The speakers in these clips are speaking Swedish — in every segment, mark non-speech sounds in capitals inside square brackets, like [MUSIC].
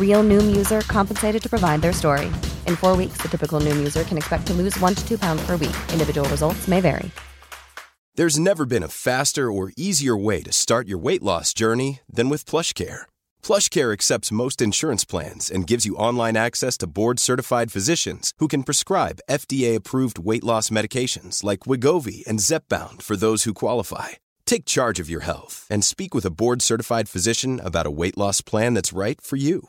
Real Noom user compensated to provide their story. In four weeks, the typical Noom user can expect to lose one to two pounds per week. Individual results may vary. There's never been a faster or easier way to start your weight loss journey than with PlushCare. PlushCare accepts most insurance plans and gives you online access to board-certified physicians who can prescribe FDA-approved weight loss medications like Wigovi and Zepbound for those who qualify. Take charge of your health and speak with a board-certified physician about a weight loss plan that's right for you.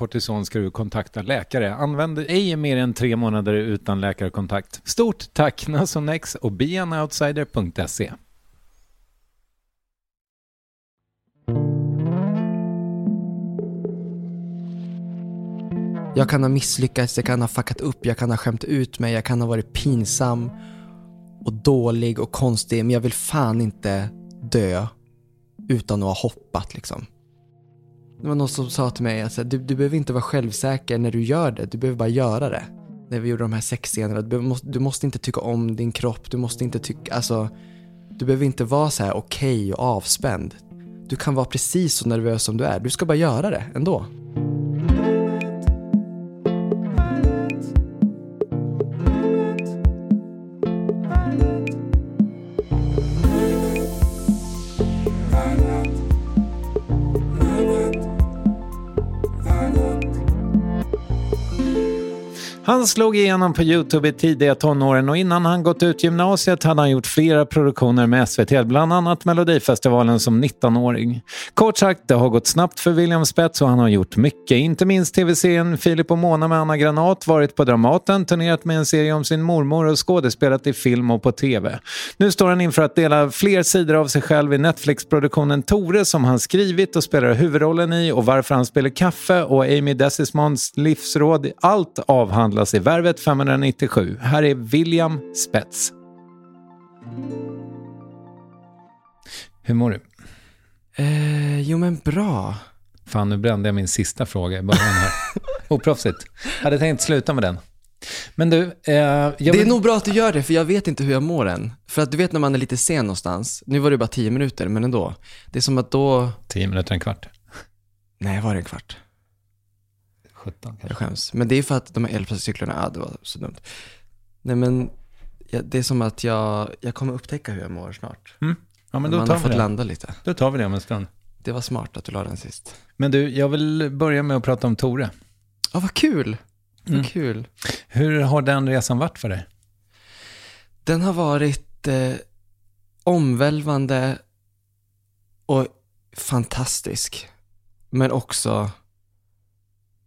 kortison ska du kontakta läkare. Använd ej mer än tre månader utan läkarkontakt. Stort tack Nasonex och beanoutsider.se. Jag kan ha misslyckats, jag kan ha fuckat upp, jag kan ha skämt ut mig, jag kan ha varit pinsam och dålig och konstig, men jag vill fan inte dö utan att ha hoppat liksom. Det var någon som sa till mig att du, du behöver inte vara självsäker när du gör det, du behöver bara göra det. När vi gjorde de här sexscenerna, du måste, du måste inte tycka om din kropp, du måste inte tycka, alltså du behöver inte vara så här okej okay och avspänd. Du kan vara precis så nervös som du är, du ska bara göra det ändå. Han slog igenom på Youtube i tidiga tonåren och innan han gått ut gymnasiet hade han gjort flera produktioner med SVT, bland annat Melodifestivalen som 19-åring. Kort sagt, det har gått snabbt för William Spets och han har gjort mycket. Inte minst tv-serien Filip och Mona med Anna Granat, varit på Dramaten, turnerat med en serie om sin mormor och skådespelat i film och på tv. Nu står han inför att dela fler sidor av sig själv i Netflix-produktionen Tore som han skrivit och spelar huvudrollen i och varför han spelar kaffe och Amy Desismonds livsråd. Allt avhandlas i Värvet 597. Här är William Spets. Hur mår du? Eh, jo men bra. Fan, nu brände jag min sista fråga i början här. [LAUGHS] Oproffsigt. Hade tänkt sluta med den. Men du, eh, jag Det är nog bra att du gör det, för jag vet inte hur jag mår än. För att du vet när man är lite sen någonstans, nu var det bara tio minuter, men ändå. Det är som att då... Tio minuter, en kvart. Nej, var det en kvart? 17 kanske. Jag skäms. Men det är för att de här elcyklarna, ja det var så dumt. Nej men, ja, det är som att jag, jag kommer upptäcka hur jag mår snart. Mm. Ja, men då Man tar har fått det. landa lite. Då tar vi det om en stund. Det var smart att du la den sist. Men du, jag vill börja med att prata om Tore. Ja, vad kul! Vad Mm. kul. Hur har den resan varit för dig? Den har varit eh, omvälvande och fantastisk. Men också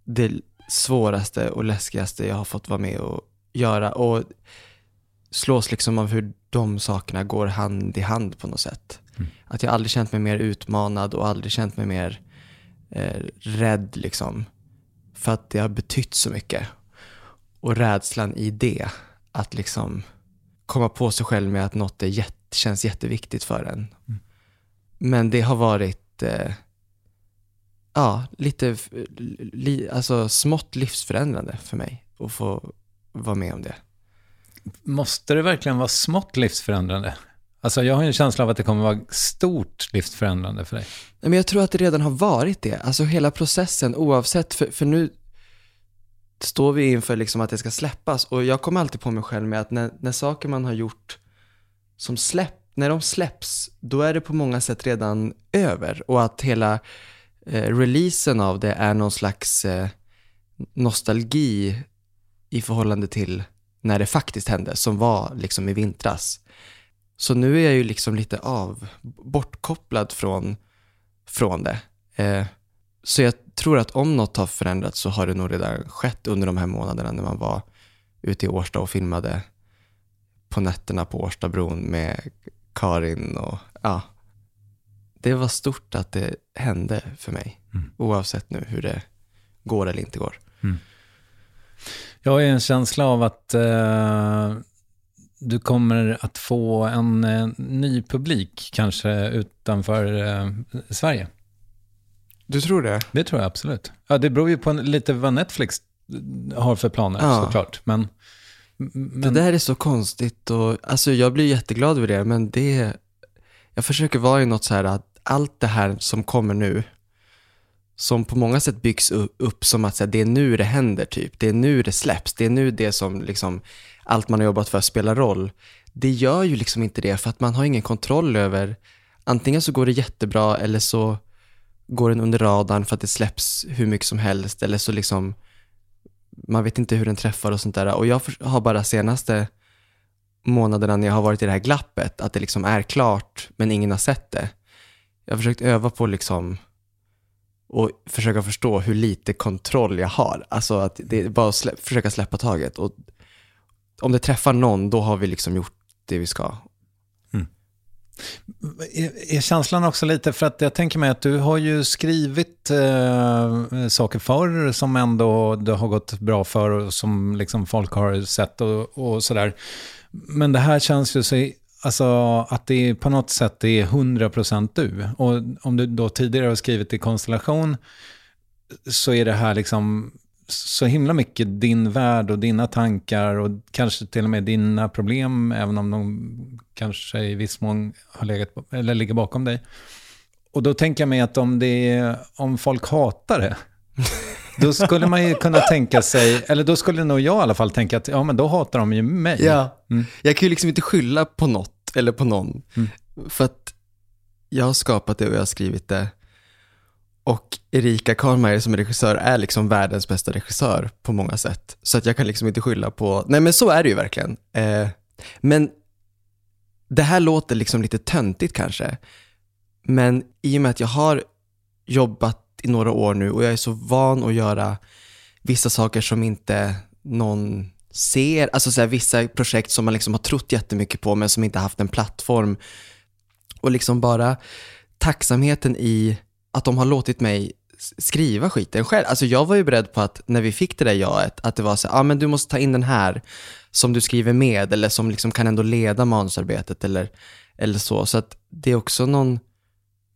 det svåraste och läskigaste jag har fått vara med och göra. Och slås liksom av hur de sakerna går hand i hand på något sätt. Mm. Att jag aldrig känt mig mer utmanad och aldrig känt mig mer eh, rädd liksom. För att det har betytt så mycket. Och rädslan i det, att liksom komma på sig själv med att något är jätte, känns jätteviktigt för en. Mm. Men det har varit, eh, ja, lite, li, alltså smått livsförändrande för mig att få vara med om det. Måste det verkligen vara smått livsförändrande? Alltså jag har en känsla av att det kommer vara stort livsförändrande för dig. Men jag tror att det redan har varit det. Alltså hela processen oavsett, för, för nu står vi inför liksom att det ska släppas och jag kommer alltid på mig själv med att när, när saker man har gjort som släpp, när de släpps, då är det på många sätt redan över och att hela Eh, releasen av det är någon slags eh, nostalgi i förhållande till när det faktiskt hände, som var liksom i vintras. Så nu är jag ju liksom lite av, bortkopplad från, från det. Eh, så jag tror att om något har förändrats så har det nog redan skett under de här månaderna när man var ute i Årsta och filmade på nätterna på Årstabron med Karin och ja. Det var stort att det hände för mig, Mm. oavsett nu hur det går eller inte går. Jag har ju en känsla av att eh, du kommer att få en eh, ny publik, kanske utanför eh, Sverige. Du tror det? Det tror jag absolut. Ja, det beror ju på en, lite vad Netflix har för planer Ja. såklart. Men, Det men där är så konstigt och alltså jag blir jätteglad över det men det, jag försöker vara i något så här att allt det här som kommer nu, som på många sätt byggs upp som att så här, det är nu det händer typ, det är nu det släpps, det är nu det som liksom allt man har jobbat för spelar roll. Det gör ju liksom inte det för att man har ingen kontroll över, antingen så går det jättebra eller så går den under radarn för att det släpps hur mycket som helst eller så liksom man vet inte hur den träffar och sånt där. Och jag har bara senaste månaderna när jag har varit i det här glappet, att det liksom är klart men ingen har sett det. Jag har försökt öva på liksom och försöka förstå hur lite kontroll jag har. Alltså att det är bara att slä, försöka släppa taget. Och om det träffar någon, då har vi liksom gjort det vi ska. Mm. är, är känslan också lite, för att jag tänker mig att du har ju skrivit eh, saker förr som ändå det har gått bra för och som liksom folk har sett och, och sådär. Men det här känns ju så, alltså att det är på något sätt är 100% du. Och om du då tidigare har skrivit i konstellation så är det här liksom så himla mycket din värld och dina tankar och kanske till och med dina problem, även om de kanske i viss mån har legat, eller ligger bakom dig. Och då tänker jag mig att om, det är, om folk hatar det, [LAUGHS] då skulle man ju kunna tänka sig, eller då skulle nog jag i alla fall tänka att ja men då hatar de ju mig. Mm. Jag kan ju liksom inte skylla på något eller på någon. Mm. För att jag har skapat det och jag har skrivit det. Och Erika Karlmeier som är regissör är liksom världens bästa regissör på många sätt. Så att jag kan liksom inte skylla på, nej men så är det ju verkligen. Eh, men det här låter liksom lite töntigt kanske. Men i och med att jag har jobbat i några år nu och jag är så van att göra vissa saker som inte någon ser, alltså så här, vissa projekt som man liksom har trott jättemycket på men som inte haft en plattform. Och liksom bara tacksamheten i att de har låtit mig skriva skiten själv. Alltså jag var ju beredd på att när vi fick det där jaet, att det var så ja ah, men du måste ta in den här som du skriver med eller som liksom kan ändå leda manusarbetet eller, eller så. Så att det är också någon,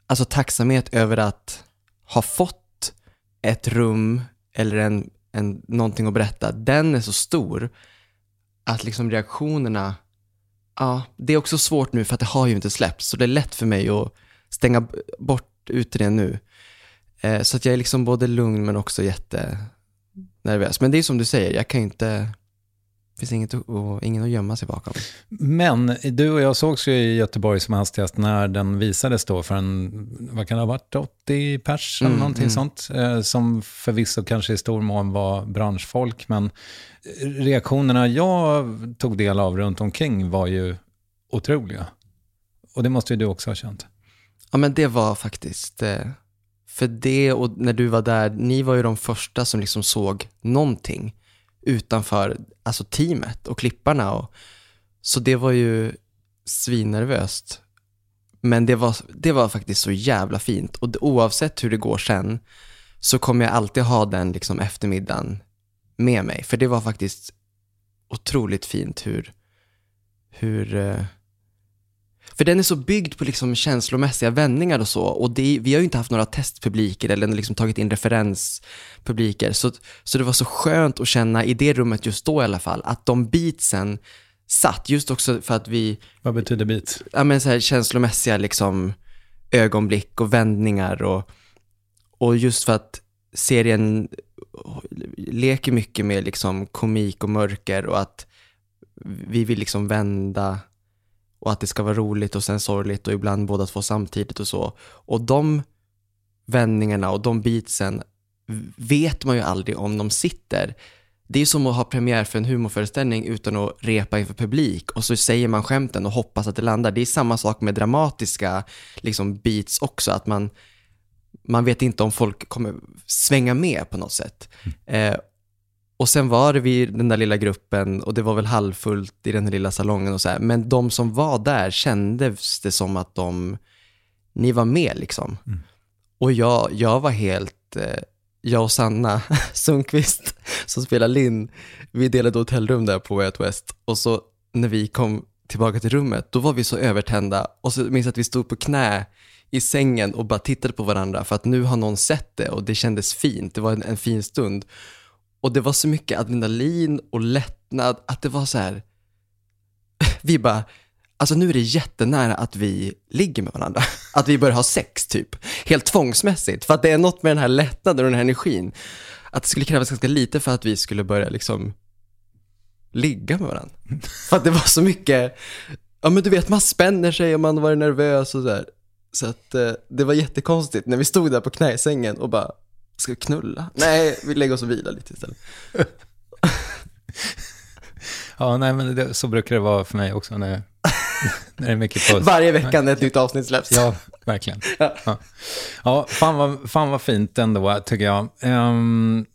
alltså tacksamhet över att ha fått ett rum eller en, en, någonting att berätta, den är så stor att liksom reaktionerna, ja, det är också svårt nu för att det har ju inte släppts, så det är lätt för mig att stänga bort ut det nu. Eh, så att jag är liksom både lugn men också jättenervös. Men det är som du säger, jag kan ju inte, finns inget, och ingen att gömma sig bakom. Men du och jag sågs ju i Göteborg som hastigast när den visades då för en, vad kan det ha varit, 80 pers eller Mm, någonting mm. sånt. Eh, som förvisso kanske i stor mån var branschfolk, men reaktionerna jag tog del av runt omkring var ju otroliga. Och det måste ju du också ha känt. Ja men det var faktiskt, eh, för det och när du var där, ni var ju de första som liksom såg någonting utanför, alltså teamet och klipparna och så det var ju svinnervöst. Men det var, det var faktiskt så jävla fint och oavsett hur det går sen så kommer jag alltid ha den liksom eftermiddagen med mig. För det var faktiskt otroligt fint hur, hur eh, för den är så byggd på liksom känslomässiga vändningar och så. Och det, vi har ju inte haft några testpubliker eller liksom tagit in referenspubliker. Så, så det var så skönt att känna i det rummet just då i alla fall, att de beatsen satt. Just också för att vi, Vad betyder bit? ja men så här känslomässiga liksom ögonblick och vändningar och, och just för att serien leker mycket med liksom komik och mörker och att vi vill liksom vända och att det ska vara roligt och sen sorgligt och ibland båda två samtidigt och så. Och de vändningarna och de beatsen vet man ju aldrig om de sitter. Det är som att ha premiär för en humorföreställning utan att repa inför publik och så säger man skämten och hoppas att det landar. Det är samma sak med dramatiska liksom, beats också, att man, man vet inte om folk kommer svänga med på något sätt. Eh, och sen var det vi den där lilla gruppen och det var väl halvfullt i den här lilla salongen och så här. Men de som var där kändes det som att de, ni var med liksom. Och jag, jag var helt, eh, jag och Sanna [LAUGHS] Sundqvist som spelar Linn, vi delade hotellrum där på Way Out West. Och så när vi kom tillbaka till rummet, då var vi så övertända. Och så minns jag att vi stod på knä i sängen och bara tittade på varandra för att nu har någon sett det och det kändes fint. Det var en, en fin stund. Och det var så mycket adrenalin och lättnad att det var så här, [LAUGHS] vi bara, alltså nu är det jättenära att vi ligger med varandra. [LAUGHS] Att vi börjar ha sex typ. Helt tvångsmässigt. För att det är något med den här lättnaden och den här energin. Att det skulle krävas ganska lite för att vi skulle börja liksom ligga med varandra. [LAUGHS] För att det var så mycket, ja men du vet man spänner sig och man var nervös och så där. Så att eh, det var jättekonstigt när vi stod där på knä i sängen och bara, ska vi knulla? [LAUGHS] Nej, vi lägger oss och vilar lite istället. [LAUGHS] Ja, nej, men det, så brukar det vara för mig också när, [LAUGHS] när det är mycket puls. Varje vecka när ett nytt avsnitt släpps. Ja, verkligen. Ja, ja fan, vad, fan vad fint ändå, tycker jag. Ehm,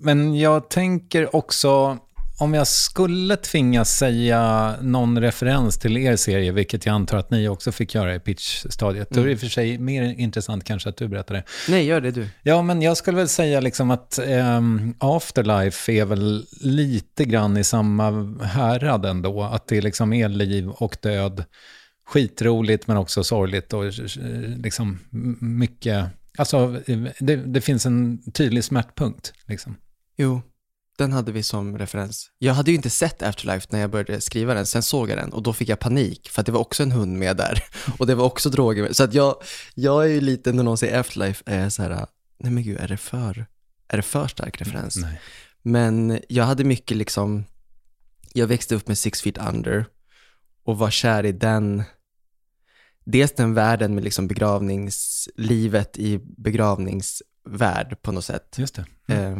men jag tänker också, om jag skulle tvingas säga någon referens till er serie, vilket jag antar att ni också fick göra i pitchstadiet, då är det i och för sig mer intressant kanske att du berättar det. Nej, gör det du. Ja, men jag skulle väl säga liksom att ehm, Afterlife är väl lite grann i samma härad ändå. Att det liksom är liv och död. Skitroligt men också sorgligt och eh, liksom mycket... Alltså, eh, det, det finns en tydlig smärtpunkt. Liksom. Jo, den hade vi som referens. Jag hade ju inte sett Afterlife när jag började skriva den, sen såg jag den och då fick jag panik för att det var också en hund med där [LAUGHS] och det var också droger med. Så att jag, jag är ju lite, när någon säger Afterlife, är jag så här, nej men gud, är det för, är det för stark referens? Nej. Men jag hade mycket liksom, jag växte upp med Six Feet Under och var kär i den, dels den världen med liksom begravningslivet i begravningsvärld på något sätt. Just det. Eh,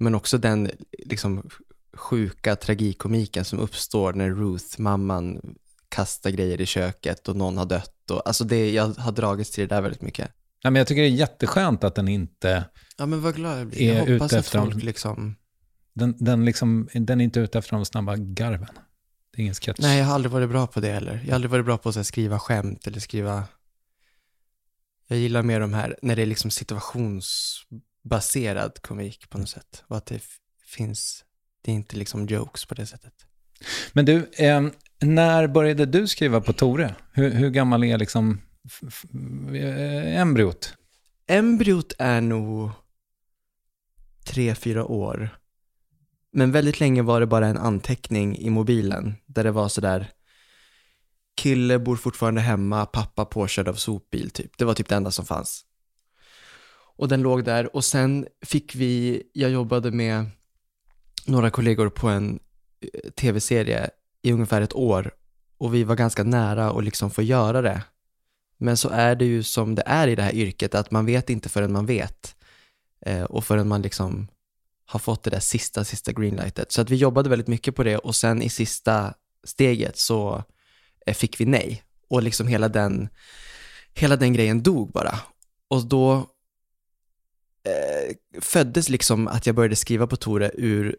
men också den liksom sjuka tragikomiken som uppstår när Ruth, mamman, kastar grejer i köket och någon har dött. Och, alltså det, jag har dragits till det där väldigt mycket. Ja, men jag tycker det är jätteskönt att den inte... Ja men vad glad jag blir. Är Jag hoppas ute att folk dem. liksom... Den, den, liksom, den är inte ute efter de snabba garven. Det är ingen sketch. Nej, jag har aldrig varit bra på det heller. Jag har aldrig varit bra på att skriva skämt eller skriva... Jag gillar mer de här, när det är liksom situationsbaserad komik på något sätt. Och att det finns, det är inte liksom jokes på det sättet. Men du, eh, när började du skriva på Tore? Hur, hur gammal är liksom eh, embryot? Embryot är nog tre, fyra år. Men väldigt länge var det bara en anteckning i mobilen där det var sådär kille bor fortfarande hemma, pappa påkörd av sopbil typ. Det var typ det enda som fanns. Och den låg där och sen fick vi, jag jobbade med några kollegor på en eh, tv-serie i ungefär ett år och vi var ganska nära att liksom få göra det. Men så är det ju som det är i det här yrket, att man vet inte förrän man vet. Eh, och förrän man liksom har fått det där sista, sista greenlightet. Så att vi jobbade väldigt mycket på det och sen i sista steget så eh, fick vi nej. Och liksom hela den, hela den grejen dog bara. Och då eh, föddes liksom att jag började skriva på Tore ur,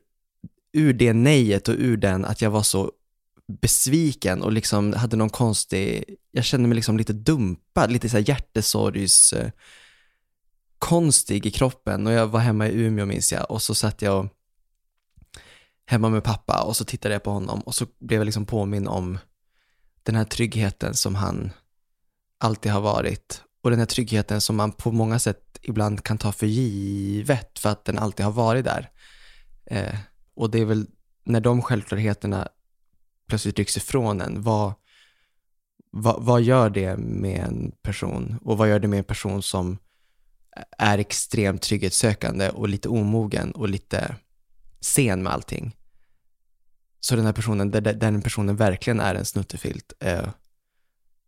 ur det nejet och ur den att jag var så besviken och liksom hade någon konstig, jag kände mig liksom lite dumpad, lite så här hjärtesorgs eh, konstig i kroppen. Och jag var hemma i Umeå minns jag. Och så satt jag hemma med pappa och så tittade jag på honom och så blev jag liksom påminn om den här tryggheten som han alltid har varit och den här tryggheten som man på många sätt ibland kan ta för givet för att den alltid har varit där. Eh, och det är väl när de självklarheterna plötsligt rycks ifrån en, vad, vad, vad gör det med en person? Och vad gör det med en person som är extremt trygghetssökande och lite omogen och lite sen med allting? Så den här personen, den personen verkligen är en snuttefilt eh,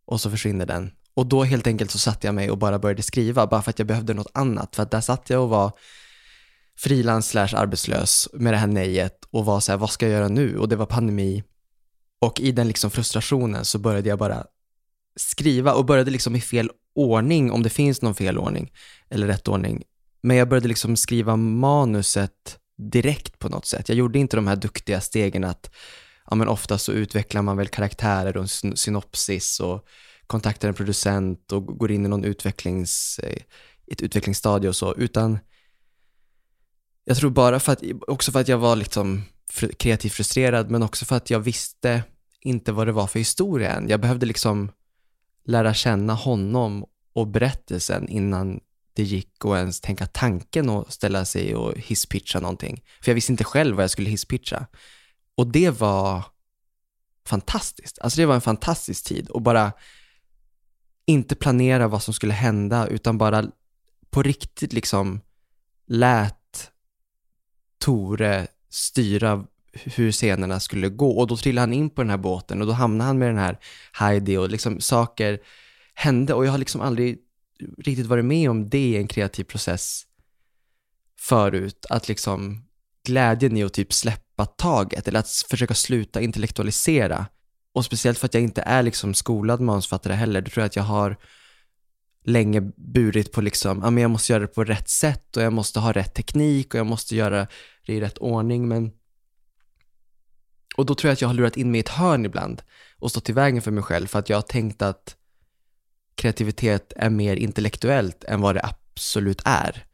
och så försvinner den. Och då helt enkelt så satte jag mig och bara började skriva, bara för att jag behövde något annat. För att där satt jag och var frilans slash arbetslös med det här nejet och var så här, vad ska jag göra nu? Och det var pandemi. Och i den liksom frustrationen så började jag bara skriva och började liksom i fel ordning, om det finns någon fel ordning eller rätt ordning. Men jag började liksom skriva manuset direkt på något sätt. Jag gjorde inte de här duktiga stegen att, ja men ofta så utvecklar man väl karaktärer och synopsis och kontaktar en producent och går in i någon utvecklings, eh, ett utvecklingsstadie och så, utan jag tror bara för att, också för att jag var liksom kreativt frustrerad, men också för att jag visste inte vad det var för historia än. Jag behövde liksom lära känna honom och berättelsen innan det gick att ens tänka tanken och ställa sig och hisspitcha någonting. För jag visste inte själv vad jag skulle hisspitcha. Och det var fantastiskt. Alltså det var en fantastisk tid och bara inte planera vad som skulle hända utan bara på riktigt liksom lät Tore styra hur scenerna skulle gå. Och då trillade han in på den här båten och då hamnade han med den här Heidi och liksom saker hände. Och jag har liksom aldrig riktigt varit med om det i en kreativ process förut, att liksom glädjen i att typ släppa taget eller att försöka sluta intellektualisera och speciellt för att jag inte är liksom skolad manusförfattare heller, då tror jag att jag har länge burit på liksom, ja men jag måste göra det på rätt sätt och jag måste ha rätt teknik och jag måste göra det i rätt ordning men och då tror jag att jag har lurat in mig i ett hörn ibland och stått i vägen för mig själv för att jag har tänkt att kreativitet är mer intellektuellt än vad det absolut är.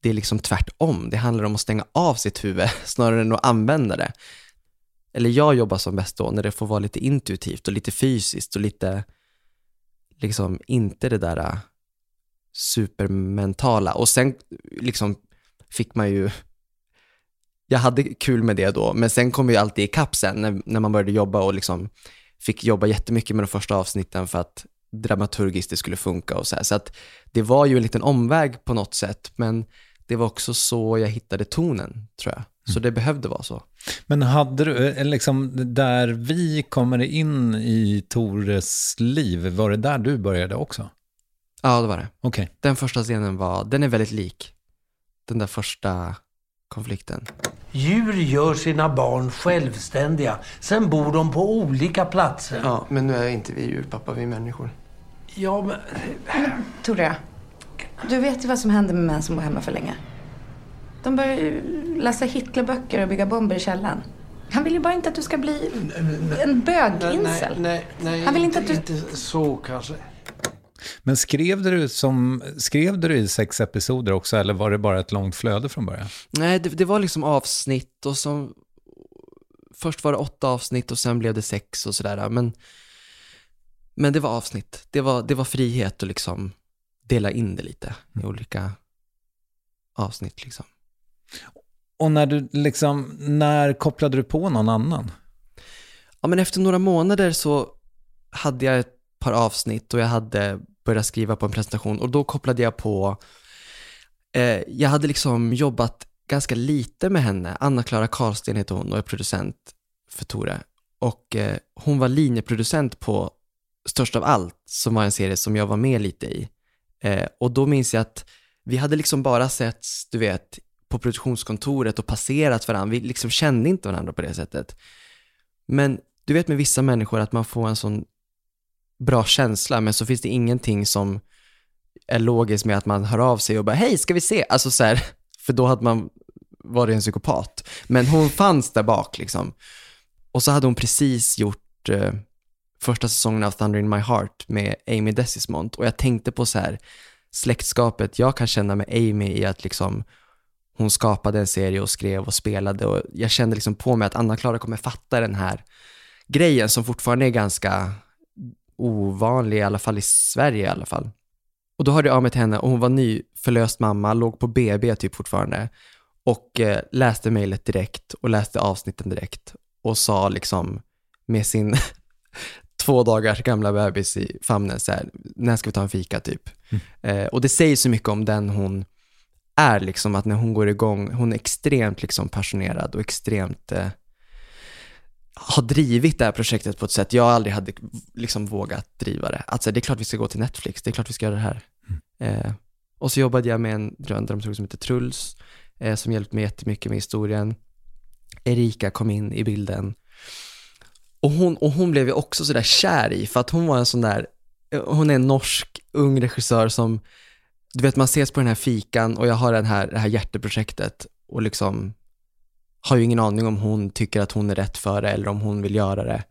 Det är liksom tvärtom. Det handlar om att stänga av sitt huvud [LAUGHS] snarare än att använda det. Eller jag jobbar som bäst då när det får vara lite intuitivt och lite fysiskt och lite, liksom inte det där äh, supermentala. Och sen liksom fick man ju jag hade kul med det då, men sen kom ju alltid ikapp sen när, när man började jobba och liksom fick jobba jättemycket med de första avsnitten för att dramaturgiskt det skulle funka och så här. Så att det var ju en liten omväg på något sätt, men det var också så jag hittade tonen, tror jag. Så det behövde vara så. Men hade du, eh, liksom där vi kommer in i Tores liv, var det där du började också? Ja, det var det. Okej. Okay. Den första scenen var, den är väldigt lik den där första konflikten. Djur gör sina barn självständiga. Sen bor de på olika platser. Ja, men nu är inte vi djur, pappa. Vi är människor. Ja, men... men Tore, du vet ju vad som händer med män som bor hemma för länge. De börjar läsa Hitlerböcker och bygga bomber i källaren. Han vill ju bara inte att du ska bli en böginsel. Nej, nej, nej, Han vill inte, inte att du... Inte så kanske. Men skrev du, som, skrev du i sex episoder också, eller var det bara ett långt flöde från början? Nej, det, det var liksom avsnitt och så... Först var det åtta avsnitt och sen blev det sex och sådär, men... Men det var avsnitt. Det var, det var frihet att liksom dela in det lite i mm. olika avsnitt liksom. Och när du liksom, när kopplade du på någon annan? Ja, men efter några månader så hade jag ett par avsnitt och jag hade börjat skriva på en presentation och då kopplade jag på, eh, jag hade liksom jobbat ganska lite med henne, Anna-Klara Karlsten heter hon och är producent, för Tore. Och eh, hon var linjeproducent på Störst av allt, som var en serie som jag var med lite i. Eh, och då minns jag att vi hade liksom bara setts, du vet, på produktionskontoret och passerat varandra. Vi liksom kände inte varandra på det sättet. Men du vet med vissa människor att man får en sån bra känsla, men så finns det ingenting som är logiskt med att man hör av sig och bara hej, ska vi se? Alltså så här, [LAUGHS] för då hade man varit en psykopat. Men hon fanns där bak liksom. Och så hade hon precis gjort eh, första säsongen av Thunder in My Heart med Amy Desismont och jag tänkte på så här släktskapet jag kan känna med Amy i att liksom hon skapade en serie och skrev och spelade och jag kände liksom på mig att Anna-Klara kommer fatta den här grejen som fortfarande är ganska ovanlig, i alla fall i Sverige i alla fall. Och då hörde jag av mig till henne och hon var nyförlöst mamma, låg på BB typ fortfarande och eh, läste mejlet direkt och läste avsnitten direkt och sa liksom med sin [LAUGHS] två dagars gamla bebis i famnen så här, när ska vi ta en fika typ? Mm. Eh, och det säger så mycket om den hon är liksom, att när hon går igång, hon är extremt liksom passionerad och extremt eh, har drivit det här projektet på ett sätt jag aldrig hade liksom vågat driva det. Alltså det är klart vi ska gå till Netflix, det är klart vi ska göra det här. Mm. Eh, och så jobbade jag med en dramaturg som heter Truls, eh, som hjälpte mig jättemycket med historien. Erika kom in i bilden. Och hon, och hon blev jag också sådär kär i, för att hon var en sån där, hon är en norsk ung regissör som, du vet man ses på den här fikan och jag har den här, det här hjärteprojektet och liksom har ju ingen aning om hon tycker att hon är rätt för det eller om hon vill göra det.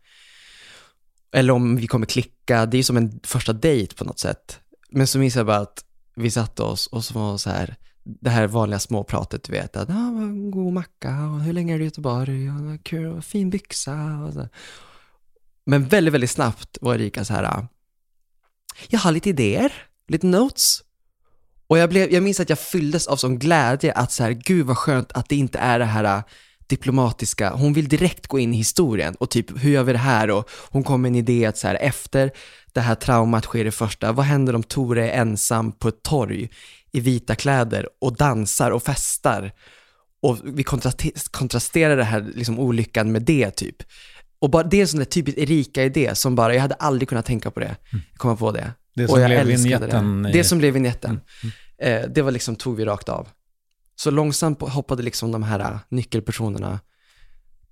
Eller om vi kommer klicka, det är som en första dejt på något sätt. Men så minns jag bara att vi satte oss och så var så här, det här vanliga småpratet du vet, att ah, god macka, och hur länge är du i Göteborg, och, kul, och fin byxa och så. Men väldigt, väldigt snabbt var Erika så här, jag har lite idéer, lite notes. Och jag, blev, jag minns att jag fylldes av sån glädje att så här, gud vad skönt att det inte är det här ah, diplomatiska, hon vill direkt gå in i historien och typ hur gör vi det här och hon kom med en idé att så här efter det här traumat sker det första, vad händer om Tore är ensam på ett torg i vita kläder och dansar och festar. Och vi kontrasterar det här liksom olyckan med det typ. Och bara, det är en sån där typisk Erika-idé som bara, jag hade aldrig kunnat tänka på det, mm. komma på det. Det som blev vinjetten. Det. det som blev vinjetten. Mm. Mm. Eh, det var liksom, tog vi rakt av. Så långsamt hoppade liksom de här äh, nyckelpersonerna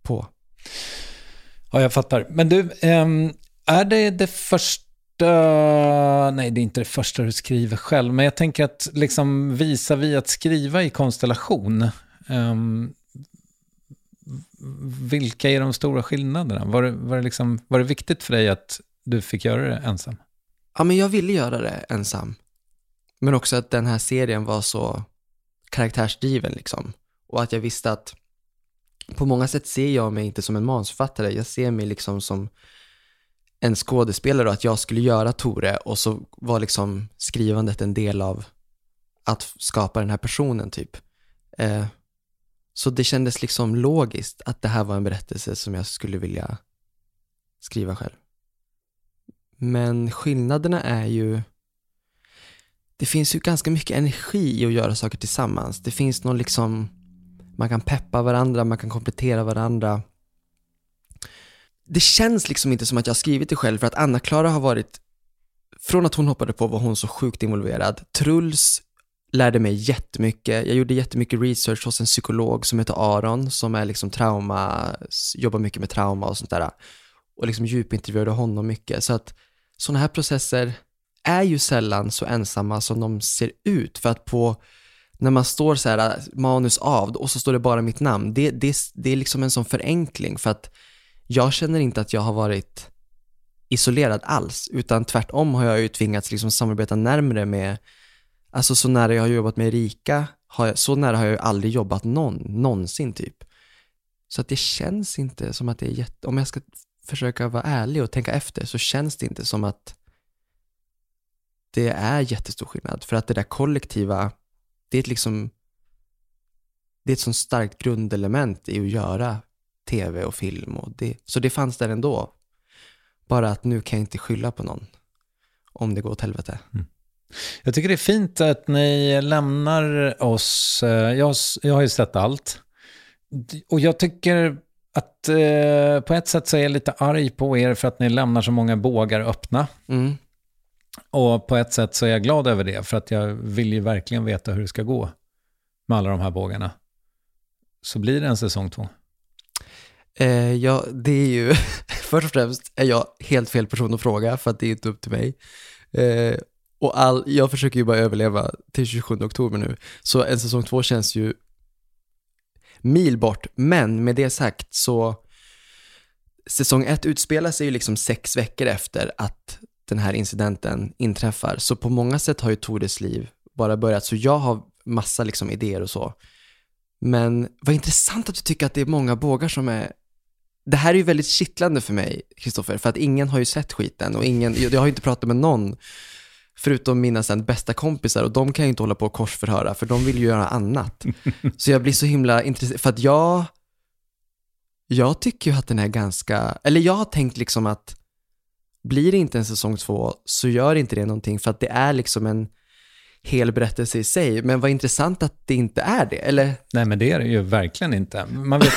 på. Ja, jag fattar. Men du, ehm, är det det första nej det är inte det första du skriver själv, men jag tänker att liksom visa vi att skriva i konstellation, um, vilka är de stora skillnaderna? Var det, var, det liksom, var det viktigt för dig att du fick göra det ensam? Ja, men jag ville göra det ensam. Men också att den här serien var så karaktärsdriven liksom. Och att jag visste att på många sätt ser jag mig inte som en manusförfattare, jag ser mig liksom som en skådespelare och att jag skulle göra Tore och så var liksom skrivandet en del av att skapa den här personen typ. Eh, så det kändes liksom logiskt att det här var en berättelse som jag skulle vilja skriva själv. Men skillnaderna är ju det finns ju ganska mycket energi i att göra saker tillsammans. Det finns någon liksom, man kan peppa varandra, man kan komplettera varandra det känns liksom inte som att jag har skrivit det själv för att Anna-Klara har varit, från att hon hoppade på var hon så sjukt involverad. Truls lärde mig jättemycket. Jag gjorde jättemycket research hos en psykolog som heter Aron som är liksom trauma, jobbar mycket med trauma och sånt där. Och liksom djupintervjuade honom mycket. Så att sådana här processer är ju sällan så ensamma som de ser ut. För att på, när man står så här äh, manus av och så står det bara mitt namn, det, det, det är liksom en sån förenkling för att jag känner inte att jag har varit isolerad alls, utan tvärtom har jag ju tvingats liksom samarbeta närmre med, alltså så nära jag har jobbat med Erika, har jag, så nära har jag ju aldrig jobbat någon, någonsin typ. Så att det känns inte som att det är jätte, om jag ska försöka vara ärlig och tänka efter, så känns det inte som att det är jättestor skillnad. För att det där kollektiva, det är ett liksom, det är ett sånt starkt grundelement i att göra tv och film. Och det, så det fanns där ändå. Bara att nu kan jag inte skylla på någon om det går åt helvete. Mm. Jag tycker det är fint att ni lämnar oss. Eh, jag, jag har ju sett allt. Och jag tycker att eh, på ett sätt så är jag lite arg på er för att ni lämnar så många bågar öppna. Mm. Och på ett sätt så är jag glad över det, för att jag vill ju verkligen veta hur det ska gå med alla de här bågarna. Så blir det en säsong två. Eh, ja, det är ju, [LAUGHS] först och främst är jag helt fel person att fråga för att det är inte upp till mig. Eh, och all, jag försöker ju bara överleva till 27 oktober nu, så en säsong två känns ju mil bort. Men med det sagt så, säsong ett utspelar sig ju liksom sex veckor efter att den här incidenten inträffar. Så på många sätt har ju Tores liv bara börjat, så jag har massa liksom idéer och så. Men vad intressant att du tycker att det är många bågar som är det här är ju väldigt kittlande för mig, Kristoffer, för att ingen har ju sett skiten och ingen, jag har ju inte pratat med någon förutom mina sen bästa kompisar och de kan ju inte hålla på och korsförhöra för de vill ju göra annat. [LAUGHS] Så jag blir så himla intresserad, för att jag, jag tycker ju att den är ganska, eller jag har tänkt liksom att blir det inte en säsong två så gör inte det någonting för att det är liksom en hel berättelse i sig. Men vad intressant att det inte är det, eller? Nej, men det är det ju verkligen inte. Man vet,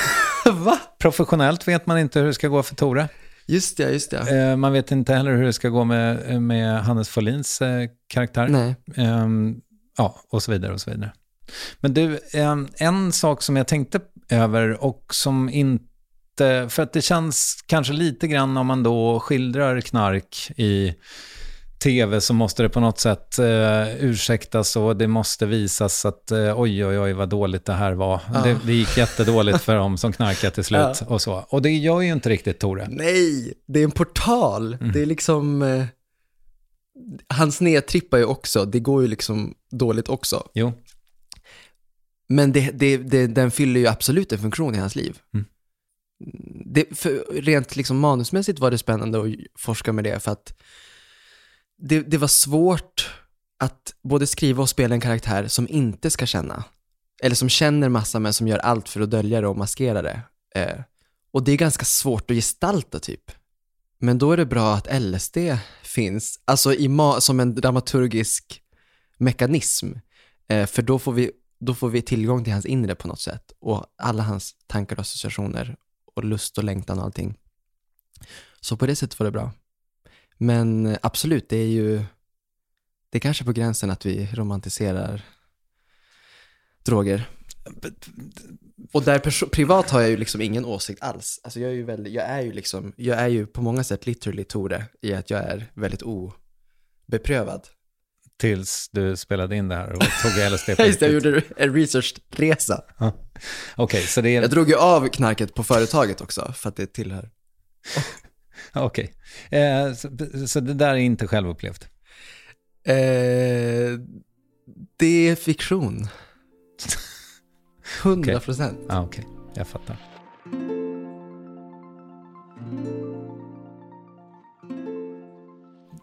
[LAUGHS] professionellt vet man inte hur det ska gå för Tore. Just det, just det. Eh, man vet inte heller hur det ska gå med, med Hannes Folins eh, karaktär. Nej. Ehm, ja, och så vidare och så vidare. Men du, ehm, en sak som jag tänkte över och som inte, för att det känns kanske lite grann om man då skildrar knark i tv så måste det på något sätt eh, ursäktas och det måste visas att eh, oj, oj, oj vad dåligt det här var. Ja. Det, det gick jättedåligt för dem som knarkade till [LAUGHS] slut Ja. och så. Och det gör ju inte riktigt Tore. Nej, det är en portal. Det är liksom, eh, hans nedtrippar ju också, det går ju liksom dåligt också. Jo, Men det, det, det, den fyller ju absolut en funktion i hans liv. Mm. Det, för rent liksom manusmässigt var det spännande att forska med det, för att det, det var svårt att både skriva och spela en karaktär som inte ska känna. Eller som känner massa men som gör allt för att dölja det och maskera det. Eh, och det är ganska svårt att gestalta typ. Men då är det bra att LSD finns, alltså i ma- som en dramaturgisk mekanism. Eh, för då får, vi, då får vi tillgång till hans inre på något sätt. Och alla hans tankar och associationer och lust och längtan och allting. Så på det sättet var det bra. Men eh, absolut, det är ju, det är kanske på gränsen att vi romantiserar droger. Och där privat har jag ju liksom ingen åsikt alls. Alltså jag är ju väldigt, jag är ju liksom, jag är ju på många sätt literally Tore i att jag är väldigt obeprövad. tills du spelade in det här och tog [LAUGHS] LSD på Just det, jag gjorde en researchresa. Okej, så det är... Jag drog ju av knarket på företaget också, för att det tillhör. [LAUGHS] [LAUGHS] Okej. Eh, så, så det där är inte självupplevt? Eh, det är fiktion. [LAUGHS] 100 procent. Ja, okej. Jag fattar.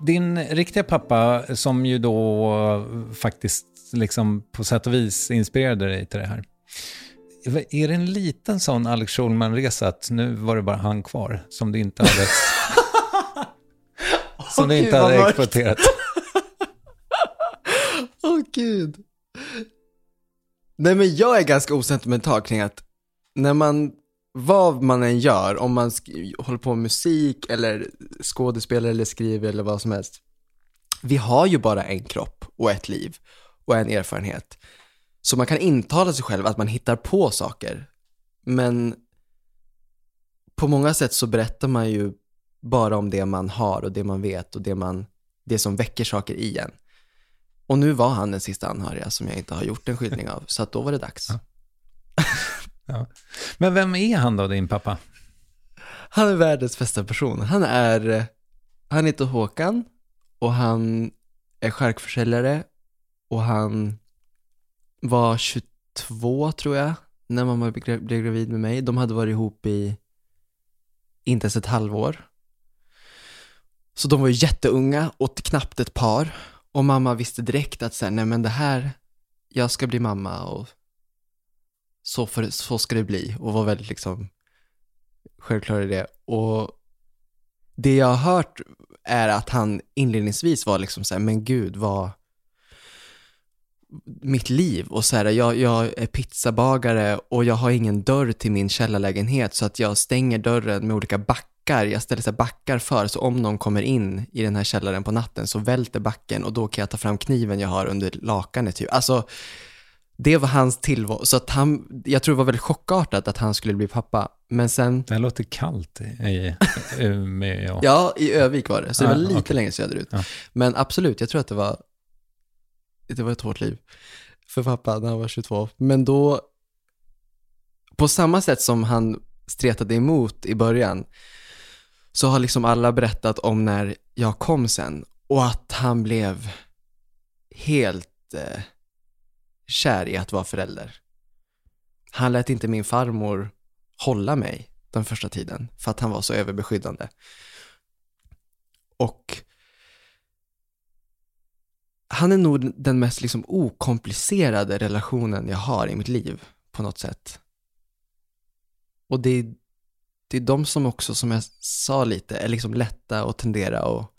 Din riktiga pappa, som ju då faktiskt liksom på sätt och vis inspirerade dig till det här. Är det en liten sån Alex Schulman-resa att nu var det bara han kvar som du inte hade, [LAUGHS] som du Åh, inte gud, hade mörkt. exploaterat? [LAUGHS] Åh gud. Nej men jag är ganska osentimental kring att när man, vad man än gör, om man håller på med musik eller skådespelar eller skriver eller vad som helst. Vi har ju bara en kropp och ett liv och en erfarenhet. Så man kan intala sig själv att man hittar på saker. Men på många sätt så berättar man ju bara om det man har och det man vet och det, man, det som väcker saker i en. Och nu var han den sista anhöriga som jag inte har gjort en skildring av, så att då var det dags. Ja. Men vem är han då, din pappa? Han är världens bästa person. Han är, han heter Håkan och han är charkförsäljare och han var 22 tror jag, när mamma blev blev gravid med mig. De hade varit ihop i inte ens ett halvår. Så de var ju jätteunga och knappt ett par. Och mamma visste direkt att så här, nej men det här, jag ska bli mamma och så, för, så ska det bli. Och var väldigt liksom självklar i det. Och det jag har hört är att han inledningsvis var liksom så här, men gud vad, mitt liv och så här, jag, jag är pizzabagare och jag har ingen dörr till min källarlägenhet så att jag stänger dörren med olika backar. Jag ställer så backar för så om någon kommer in i den här källaren på natten så välter backen och då kan jag ta fram kniven jag har under lakanet. Typ. Alltså, det var hans tillvaro. Så att han, jag tror det var väldigt chockartat att han skulle bli pappa. Men sen... Det här låter kallt i, i, med, ja. ja, i Övik var det. Så det Ah, var lite okej. längre söderut. Ja. Men absolut, jag tror att det var, det var ett hårt liv för pappa när han var 22. Men då, på samma sätt som han stretade emot i början, så har liksom alla berättat om när jag kom sen och att han blev helt eh, kär i att vara förälder. Han lät inte min farmor hålla mig den första tiden för att han var så överbeskyddande. Och han är nog den mest liksom okomplicerade relationen jag har i mitt liv på något sätt. Och det är, det är de som också, som jag sa lite, är liksom lätta att tendera och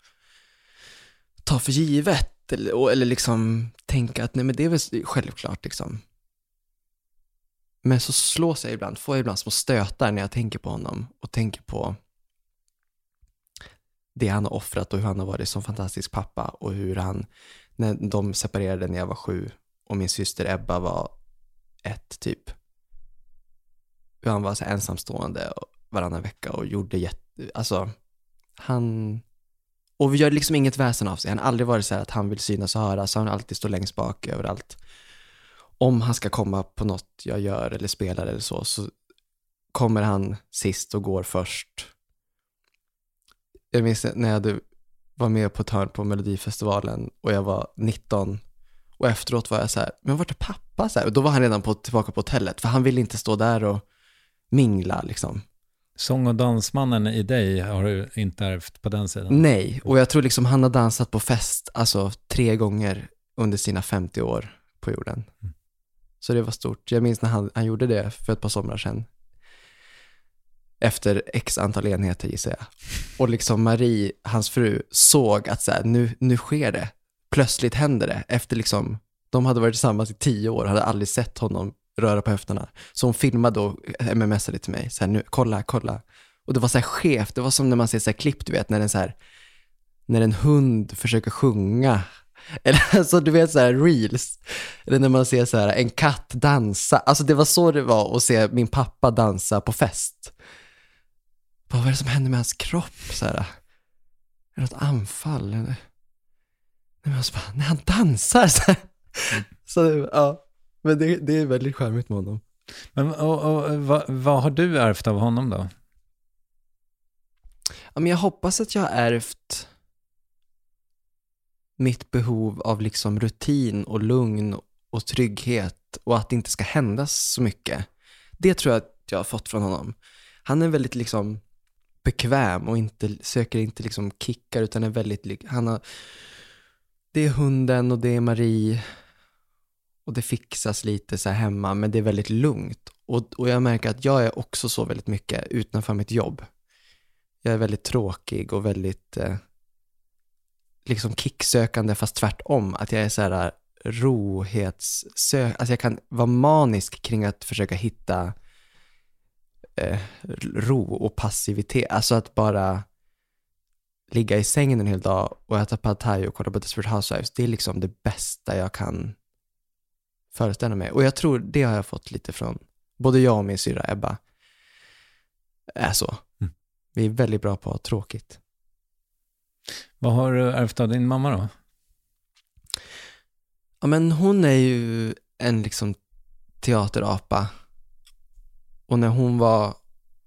ta för givet. Eller, och, eller liksom tänka att nej men det är väl självklart liksom. Men så slås jag ibland, får jag ibland små stötar när jag tänker på honom och tänker på det han har offrat och hur han har varit som fantastisk pappa och hur han, när de separerade när jag var sju och min syster Ebba var ett typ, hur han var så här ensamstående varannan vecka och gjorde jätte, alltså han, och vi gör liksom inget väsen av sig, han har aldrig varit så här att han vill synas och höras, han har alltid stått längst bak överallt. Om han ska komma på något jag gör eller spelar eller så, så kommer han sist och går först jag minns när jag var med på ett hörn på Melodifestivalen och jag var 19 och efteråt var jag så här, men vart är pappa? Så här, och då var han redan på, tillbaka på hotellet för han ville inte stå där och mingla liksom. Sång och dansmannen i dig har du inte ärvt på den sidan? Nej, och jag tror liksom han har dansat på fest, alltså tre gånger under sina 50 år på jorden. Så det var stort. Jag minns när han, han gjorde det för ett par somrar sedan. Efter x antal enheter gissar jag. Och liksom Marie, hans fru, såg att så här, nu, nu sker det. Plötsligt händer det. Efter liksom, de hade varit tillsammans i tio år, hade aldrig sett honom röra på höfterna. Så hon filmade och mmsade till mig, så här, nu, kolla, kolla. Och det var så här skevt, det var som när man ser så här klipp, du vet, när en så här, när en hund försöker sjunga. [LAUGHS] Eller alltså du vet så här reels. Eller när man ser så här en katt dansa. Alltså det var så det var att se min pappa dansa på fest. Bara, vad är det som händer med hans kropp? Så här, är det något anfall? Eller? Nej, men alltså bara, när han dansar [LAUGHS] så här. Så ja, men det, det är väldigt charmigt med honom. Men, och, och, vad, vad har du ärvt av honom då? Ja, men jag hoppas att jag har ärvt mitt behov av liksom rutin och lugn och trygghet och att det inte ska hända så mycket. Det tror jag att jag har fått från honom. Han är väldigt liksom bekväm och inte, söker inte liksom kickar utan är väldigt, lik- han har, det är hunden och det är Marie och det fixas lite så här hemma men det är väldigt lugnt. Och, och jag märker att jag är också så väldigt mycket utanför mitt jobb. Jag är väldigt tråkig och väldigt eh, liksom kicksökande fast tvärtom. Att jag är så här eh, rohetssök, alltså jag kan vara manisk kring att försöka hitta eh, ro och passivitet. Alltså att bara ligga i sängen en hel dag och äta pad thai och kolla på Desperate Housewives. Det är liksom det bästa jag kan föreställa mig. Och jag tror det har jag fått lite från både jag och min syrra Ebba. Är så. Mm. Vi är väldigt bra på att ha tråkigt. Vad har du ärvt av din mamma då? Ja, men hon är ju en liksom teaterapa. Och när hon var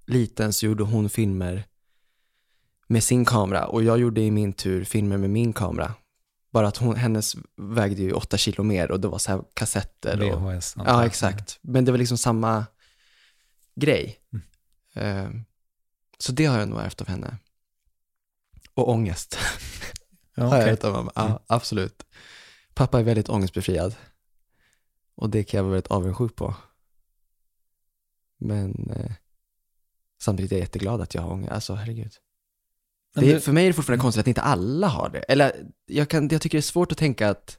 liten så gjorde hon filmer med sin kamera och jag gjorde i min tur filmer med min kamera. Bara att hon, hennes vägde ju åtta kilo mer och det var så här kassetter. Och, VHS? antar ja, exakt. Men det var liksom samma grej. Eh, så det har jag nog ärvt av henne. Och ångest. [LAUGHS] Ja, Har jag ärvt av mamma. Ja, Mm. absolut. Pappa är väldigt ångestbefriad. Och det kan jag vara väldigt avundsjuk på. Men eh, samtidigt är jag jätteglad att jag har ångest. Alltså herregud. Det du- för mig är det fortfarande konstigt att inte alla har det. Eller jag, kan, jag tycker det är svårt att tänka att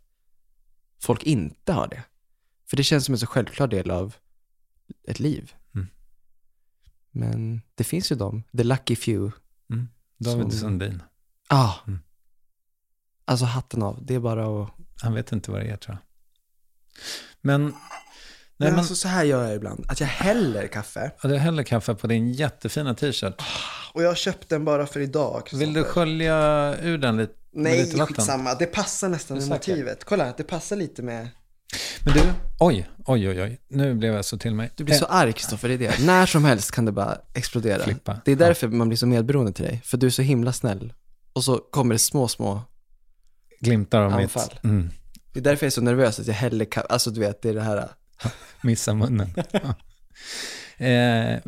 folk inte har det. För det känns som en så självklar del av ett liv. Mm. Men det finns ju de, the lucky few. Mm. David Som- Sundin. Ah. Mm. Alltså hatten av, det är bara att... Han vet inte vad det är tror jag. Men, nej, men alltså så här gör jag ibland, att jag häller kaffe. ja, du häller kaffe på din jättefina t-shirt. Och jag har köpt den bara för idag. Vill du skölja ur den lite, Nej, lite vatten? skitsamma. Det passar nästan med motivet. Kolla, det passar lite med... Men du, oj, oj, oj, oj. Nu blev jag så till mig. Du blir så arg Kristoffer, det är det. När som helst kan det bara explodera. Flippa. Det är därför man blir så medberoende till dig. För du är så himla snäll. Och så kommer det små, små... Glimtar av Anfall. mitt... Mm, Det är därför jag är så nervös att jag häller kaffe. Alltså du vet, det är det här... [LAUGHS] missa munnen. Ja. Eh,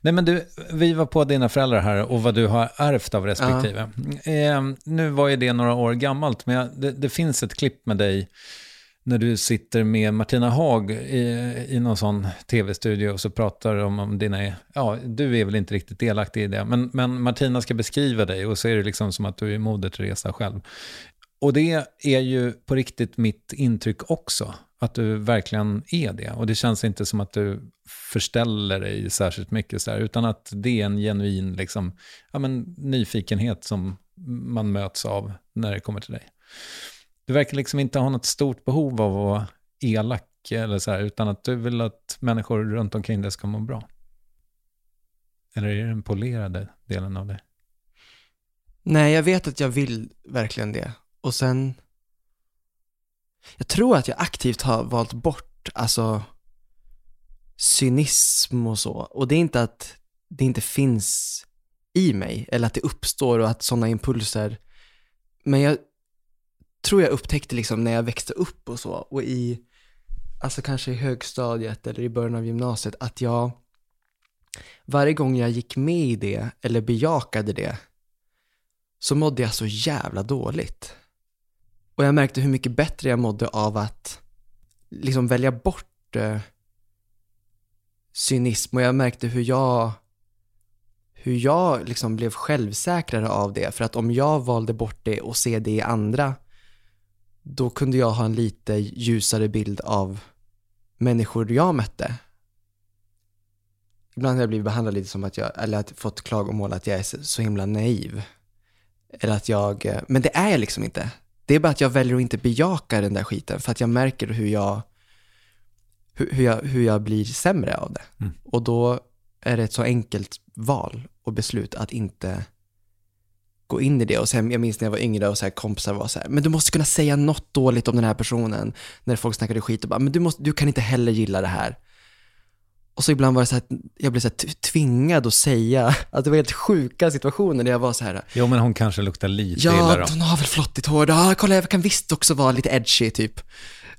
nej men du, vi var på dina föräldrar här och vad du har ärvt av respektive. Eh, nu var ju det några år gammalt, men jag, det, det finns ett klipp med dig när du sitter med Martina Haag i, i någon sån tv-studio och så pratar de om dina, ja, du är väl inte riktigt delaktig i det, men, men Martina ska beskriva dig och så är det liksom som att du är moder Teresa själv. Och det är ju på riktigt mitt intryck också, att du verkligen är det. Och det känns inte som att du förställer dig särskilt mycket, så här, utan att det är en genuin liksom, ja, men, nyfikenhet som man möts av när det kommer till dig. Du verkar liksom inte ha något stort behov av att vara elak, eller så här, utan att du vill att människor runt omkring dig ska må bra. Eller är det den polerade delen av det? Nej, jag vet att jag vill verkligen det. Och sen... Jag tror att jag aktivt har valt bort, alltså, cynism och så. Och det är inte att det inte finns i mig, eller att det uppstår och att sådana impulser. Men jag tror jag upptäckte liksom när jag växte upp och så, och i, alltså kanske i högstadiet eller i början av gymnasiet, att jag, varje gång jag gick med i det, eller bejakade det, så mådde jag så jävla dåligt. Och jag märkte hur mycket bättre jag mådde av att liksom välja bort eh, cynism och jag märkte hur jag hur jag liksom blev självsäkrare av det. För att om jag valde bort det och se det i andra, då kunde jag ha en lite ljusare bild av människor jag mötte. Ibland har jag blivit behandlad lite som att jag, eller att fått klagomål att jag är så himla naiv. Eller att jag, eh, men det är jag liksom inte. Det är bara att jag väljer att inte bejaka den där skiten för att jag märker hur jag, hur, hur jag, hur jag blir sämre av det. Mm. Och då är det ett så enkelt val och beslut att inte gå in i det. Och sen, jag minns när jag var yngre och så här, kompisar var så här, men du måste kunna säga något dåligt om den här personen. När folk snackade skit och bara, men du, måste, du kan inte heller gilla det här. Och så ibland var det så här, att jag blev så här tvingad att säga, [LAUGHS] att det var helt sjuka situationer där jag var så här, Jo, men hon kanske luktar lite illa Ja, då. hon har väl flottigt hår. Ja, kolla jag kan visst också vara lite edgy typ.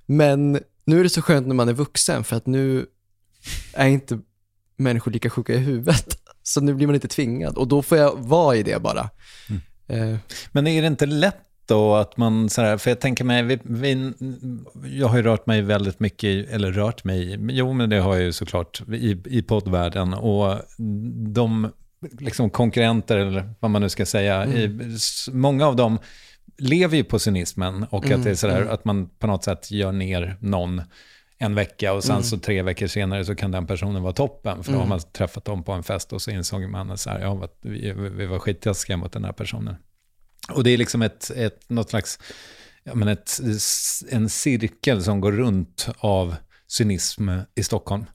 Men nu är det så skönt när man är vuxen för att nu är inte människor lika sjuka i huvudet. [LAUGHS] Så nu blir man inte tvingad och då får jag vara i det bara. Eh, Men är det inte lätt då att man så här, för jag tänker mig, vi, vi, jag har ju rört mig väldigt mycket, i- eller rört mig, i- jo men det har jag ju såklart i, i poddvärlden och de liksom konkurrenter eller vad man nu ska säga, i, s- många av dem lever ju på cynismen och att det är sådär att man på något sätt gör ner någon en vecka och sen så tre veckor senare så kan den personen vara toppen. För då har man träffat dem på en fest och så insåg man så här, ja, vi, vi var skittaskiga mot den här personen. Och det är liksom ett, ett, något slags, ja, men ett, en cirkel som går runt av cynism i Stockholm.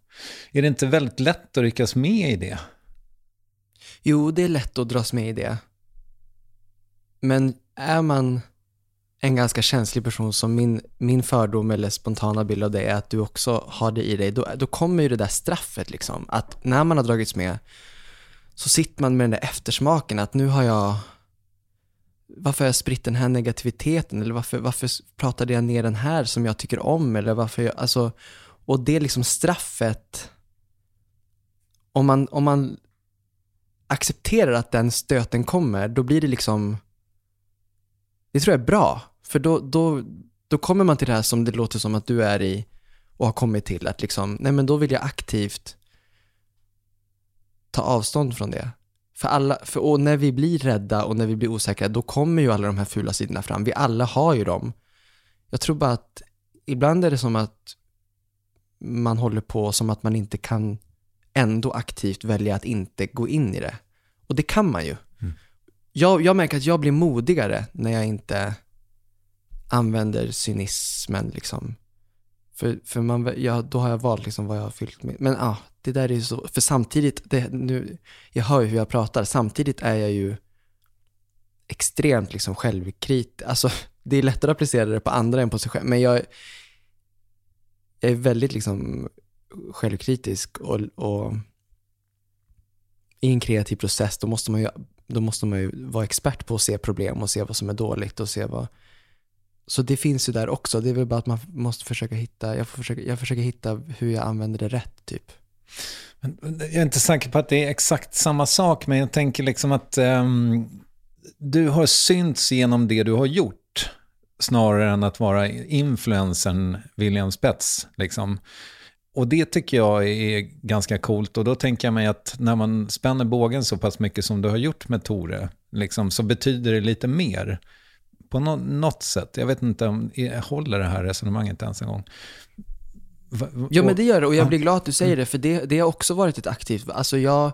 Är det inte väldigt lätt att ryckas med i det? jo, det är lätt att dras med i det. Men är man en ganska känslig person som min, min fördom eller spontana bild av det är att du också har det i dig, då, då kommer ju det där straffet liksom. Att när man har dragits med så sitter man med den där eftersmaken att nu har jag varför har jag spritt den här negativiteten eller varför, varför pratade jag ner den här som jag tycker om eller varför jag, alltså, och det är liksom straffet om man, om man accepterar att den stöten kommer, då blir det liksom det tror jag är bra. För då, då, då kommer man till det här som det låter som att du är i och har kommit till. Att liksom, nej men då vill jag aktivt ta avstånd från det. För alla, för, och när vi blir rädda och när vi blir osäkra, då kommer ju alla de här fula sidorna fram. Vi alla har ju dem. Jag tror bara att ibland är det som att man håller på som att man inte kan ändå aktivt välja att inte gå in i det. Och det kan man ju. Mm. Jag, jag märker att jag blir modigare när jag inte använder cynismen liksom. För, för man, ja, då har jag valt liksom vad jag har fyllt med. Men ja, ah, det där är ju så, för samtidigt, det, nu, jag hör ju hur jag pratar, samtidigt är jag ju extremt liksom självkritisk. Alltså, det är lättare att applicera det på andra än på sig själv. Men jag, jag är väldigt liksom självkritisk och, och i en kreativ process, då måste man ju, då måste man ju vara expert på att se problem och se vad som är dåligt och se vad... Så det finns ju där också. Det är väl bara att man måste försöka hitta, jag, får försöka, jag försöker hitta hur jag använder det rätt typ. Jag är inte säker på att det är exakt samma sak, men jag tänker liksom att um, du har synts genom det du har gjort, snarare än att vara influencern William Spets. Liksom. Och det tycker jag är ganska coolt. Och då tänker jag mig att när man spänner bågen så pass mycket som du har gjort med Tore, liksom, så betyder det lite mer. På no något sätt. Jag vet inte om jag håller det här resonemanget ens en gång. Ja men det gör det och jag blir glad att du säger det för det, det har också varit ett aktivt, alltså jag,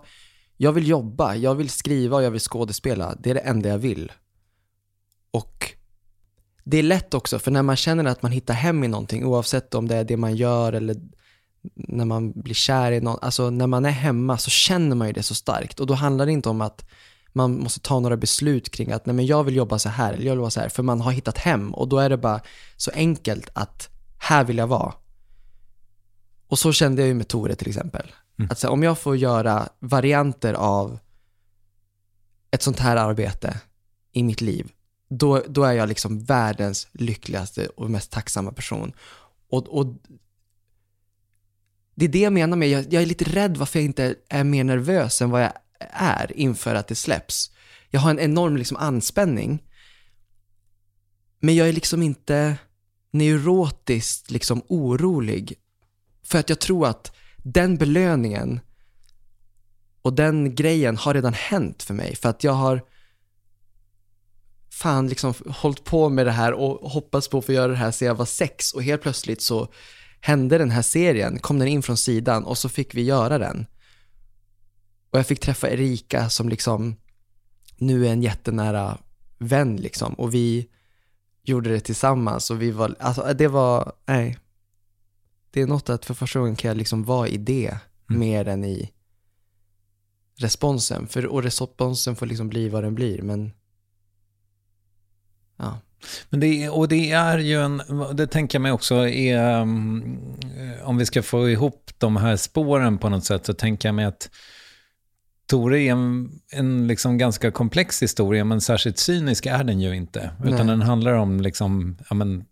jag vill jobba, jag vill skriva och jag vill skådespela. Det är det enda jag vill. Och det är lätt också, för när man känner att man hittar hem i någonting, oavsett om det är det man gör eller när man blir kär i någon, alltså när man är hemma så känner man ju det så starkt och då handlar det inte om att man måste ta några beslut kring att nej men jag vill jobba så här eller jag vill vara så här, för man har hittat hem och då är det bara så enkelt att här vill jag vara. Och så kände jag ju med Tore till exempel. Mm. Att så, om jag får göra varianter av ett sånt här arbete i mitt liv, då, då är jag liksom världens lyckligaste och mest tacksamma person. Och, och det är det jag menar med, jag, jag är lite rädd varför jag inte är mer nervös än vad jag är inför att det släpps. Jag har en enorm liksom anspänning, men jag är liksom inte neurotiskt liksom orolig. För att jag tror att den belöningen och den grejen har redan hänt för mig. För att jag har fan liksom hållit på med det här och hoppats på att få göra det här sedan jag var sex och helt plötsligt så hände den här serien, kom den in från sidan och så fick vi göra den. Och jag fick träffa Erika som liksom nu är en jättenära vän liksom och vi gjorde det tillsammans och vi var, alltså det var, nej. Det är något att för första gången kan jag liksom vara i det mm. mer än i responsen. För, och responsen får liksom bli vad den blir, men ja. Men det, och det är ju en, det tänker jag mig också är, um, om vi ska få ihop de här spåren på något sätt, så tänker jag mig att Tore är en, en liksom ganska komplex historia, men särskilt cynisk är den ju inte. Utan Nej. den handlar om liksom, ja, men,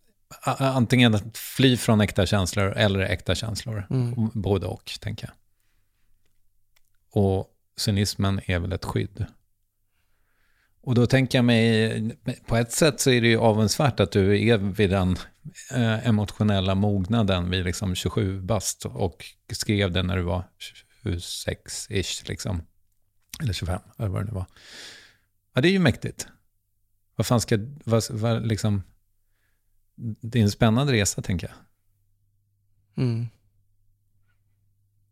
antingen att fly från äkta känslor eller äkta känslor. Mm. Både och, tänker jag. Och cynismen är väl ett skydd. Och då tänker jag mig, på ett sätt så är det ju avundsvärt att du är vid den eh, emotionella mognaden vid liksom 27 bast och skrev det när du var 26-ish liksom. Eller 25, eller vad det nu var. Ja, det är ju mäktigt. Vad fan ska, vad, vad liksom, det är en spännande resa tänker jag. Mm.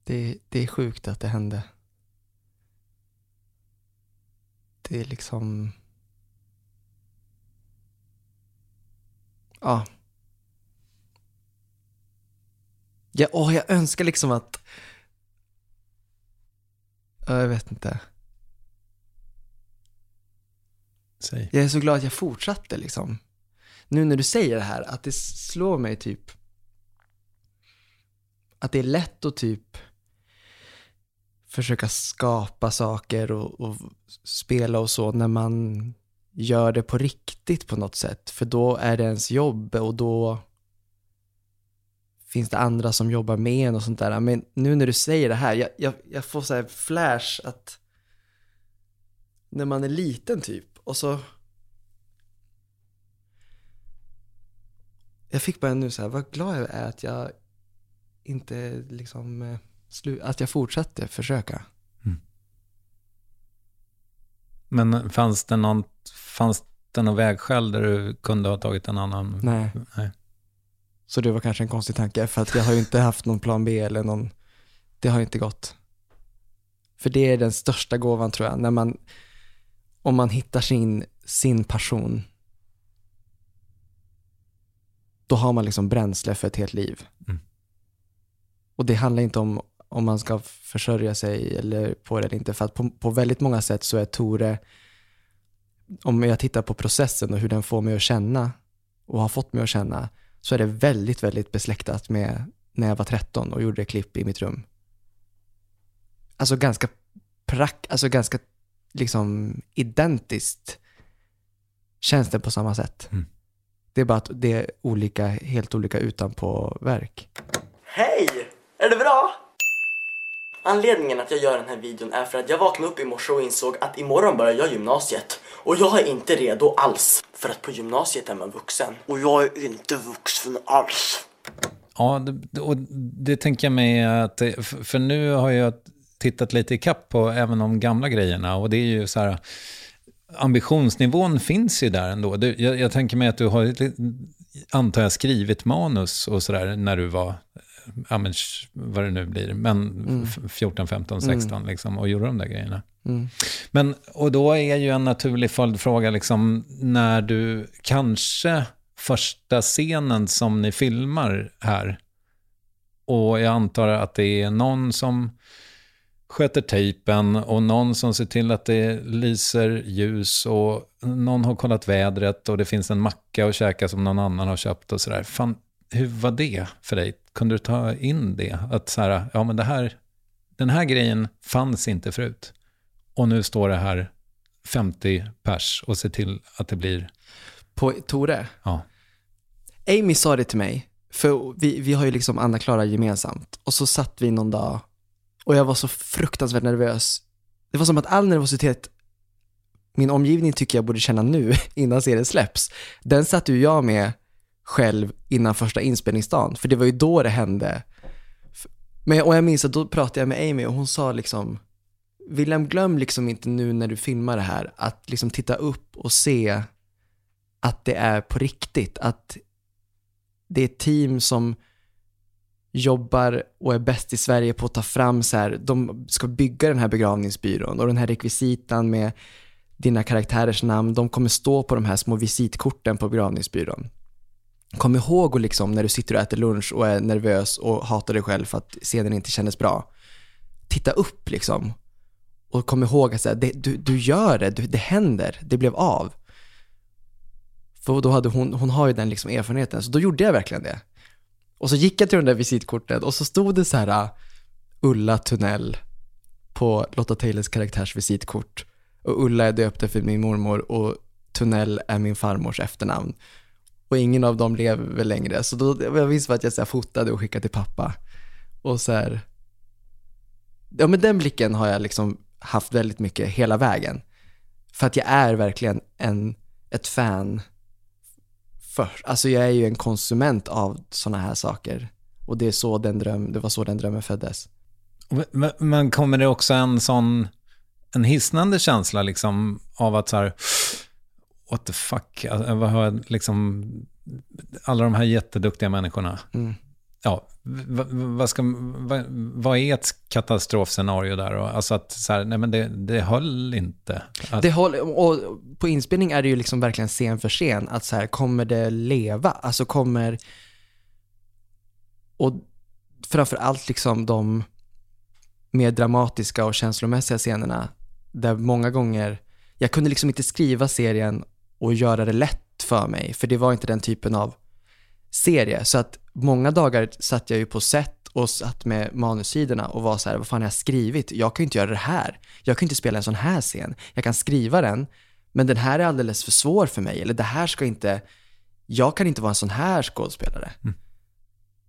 Det, det är sjukt att det hände. det är liksom... Ja. Ja, åh, jag önskar liksom att... Jag vet inte. Säg. Jag är så glad att jag fortsatte liksom. Nu när du säger det här, att det slår mig typ... Att det är lätt att typ försöka skapa saker och, och, spela och så när man gör det på riktigt på något sätt. För då är det ens jobb och då finns det andra som jobbar med en och sånt där. Men nu när du säger det här, jag, jag, jag får så här flash att när man är liten typ och så Jag fick bara nu så här, vad glad jag är att jag inte liksom eh, att jag fortsatte försöka. Mm. Men fanns det någon, fanns det någon vägskäl där du kunde ha tagit en annan? Nej. Nej. Så det var kanske en konstig tanke, för att jag har ju inte haft någon plan B eller någon, det har inte gått. För det är den största gåvan tror jag, när man, om man hittar sin, sin passion, då har man liksom bränsle för ett helt liv. Mm. Och det handlar inte om om man ska försörja sig eller på det eller inte. För att på, på väldigt många sätt så är Tore, om jag tittar på processen och hur den får mig att känna och har fått mig att känna, så är det väldigt, väldigt besläktat med när jag var 13 och gjorde klipp i mitt rum. Alltså ganska prack, alltså ganska liksom identiskt känns det på samma sätt. Mm. Det är bara att det är olika, helt olika utanpå verk. Hej! Är det bra? Anledningen att jag gör den här videon är för att jag vaknade upp i morse och insåg att imorgon börjar jag gymnasiet. Och jag är inte redo alls. För att på gymnasiet är man vuxen. Och jag är inte vuxen alls. Ja, det, och det tänker jag mig att, för nu har jag tittat lite i kapp på även de gamla grejerna och det är ju så här, ambitionsnivån finns ju där ändå. Du, jag, jag tänker mig att du har, antar jag, skrivit manus och sådär när du var, ja men vad det nu blir, men f- 14, 15, 16 liksom och gjorde de där grejerna. Mm. Men, och då är ju en naturlig följdfråga, liksom, när du kanske första scenen som ni filmar här, och jag antar att det är någon som sköter tejpen och någon som ser till att det lyser ljus och någon har kollat vädret och det finns en macka att käka som någon annan har köpt och sådär. Fan, hur var det för dig? Kunde du ta in det? Att så här, ja men det här, den här grejen fanns inte förut. Och nu står det här 50 pers och ser till att det blir, På Tore, ja. Amy sa det till mig, för vi, vi har ju liksom Anna-Klara gemensamt. Och så satt vi någon dag och jag var så fruktansvärt nervös. Det var som att all nervositet min omgivning tycker jag borde känna nu [LAUGHS] innan serien släpps. Den satt ju jag med själv innan första inspelningsdagen, för det var ju då det hände. Men, och jag minns att då pratade jag med Amy och hon sa liksom, William glöm liksom inte nu när du filmar det här, att liksom titta upp och se att det är på riktigt, att det är ett team som jobbar och är bäst i Sverige på att ta fram så här, de ska bygga den här begravningsbyrån och den här rekvisitan med dina karaktärers namn, de kommer stå på de här små visitkorten på begravningsbyrån. Kom ihåg och liksom när du sitter och äter lunch och är nervös och hatar dig själv för att scenen inte kändes bra. Titta upp liksom. Och kom ihåg att så här, det, du, du gör det, du, det händer, det blev av. För då hade hon, hon har ju den liksom erfarenheten, så då gjorde jag verkligen det. Och så gick jag till den där visitkortet och så stod det så här äh, Ulla Tunnell på Lotta Taylors karaktärs visitkort. Och Ulla är döpt efter min mormor och Tunnell är min farmors efternamn. Och ingen av dem lever väl längre. Så då, jag minns att jag så här fotade och skickade till pappa. Och så här, ja men den blicken har jag liksom haft väldigt mycket hela vägen. För att jag är verkligen en, ett fan för, alltså jag är ju en konsument av sådana här saker. Och det är så den dröm, det var så den drömmen föddes. Men, men kommer det också en sån, en hisnande känsla liksom av att så här, what the fuck, Alltså, vad har liksom, alla de här jätteduktiga människorna. Mm. Ja, vad, ska, vad, vad är ett katastrofscenario där? Och, alltså att så här, nej men det, det höll inte. Att, Det håll, och på inspelning är det ju liksom verkligen scen för scen, att så här, kommer det leva? Alltså kommer, och framför allt liksom de mer dramatiska och känslomässiga scenerna, där många gånger, jag kunde liksom inte skriva serien och göra det lätt för mig, för det var inte den typen av serie. Så att många dagar satt jag ju på set och satt med manussidorna och var så här, vad fan har jag skrivit? Jag kan ju inte göra det här. Jag kan ju inte spela en sån här scen. Jag kan skriva den, men den här är alldeles för svår för mig. Eller det här ska inte, jag kan inte vara en sån här skådespelare.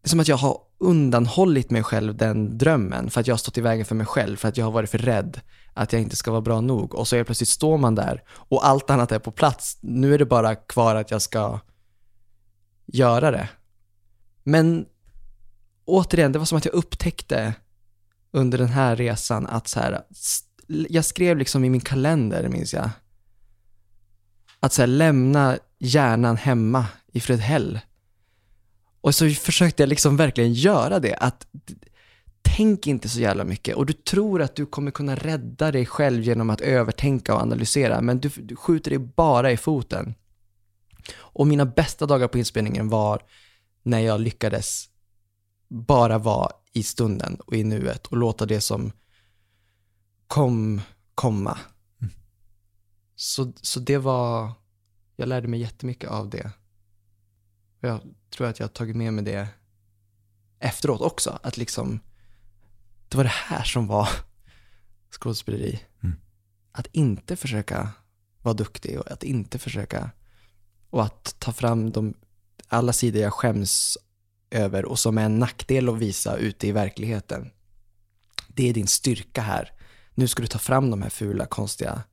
Det är som att jag har undanhållit mig själv den drömmen för att jag har stått i vägen för mig själv, för att jag har varit för rädd att jag inte ska vara bra nog. Och så helt plötsligt står man där och allt annat är på plats. Nu är det bara kvar att jag ska göra det. Men återigen, det var som att jag upptäckte under den här resan att så här, jag skrev liksom i min kalender, minns jag, att så här, lämna hjärnan hemma i Fredhäll. Och så försökte jag liksom verkligen göra det, att tänk inte så jävla mycket. Och du tror att du kommer kunna rädda dig själv genom att övertänka och analysera, men du, du skjuter dig bara i foten. Och mina bästa dagar på inspelningen var när jag lyckades bara vara i stunden och i nuet och låta det som kom komma. Så, så det var, jag lärde mig jättemycket av det. Och jag tror att jag har tagit med mig det efteråt också. Att liksom, det var det här som var [LAUGHS] skådespeleri. Mm. Att inte försöka vara duktig och att inte försöka, och att ta fram de, alla sidor jag skäms över och som är en nackdel att visa ute i verkligheten. Det är din styrka här. Nu ska du ta fram de här fula, konstiga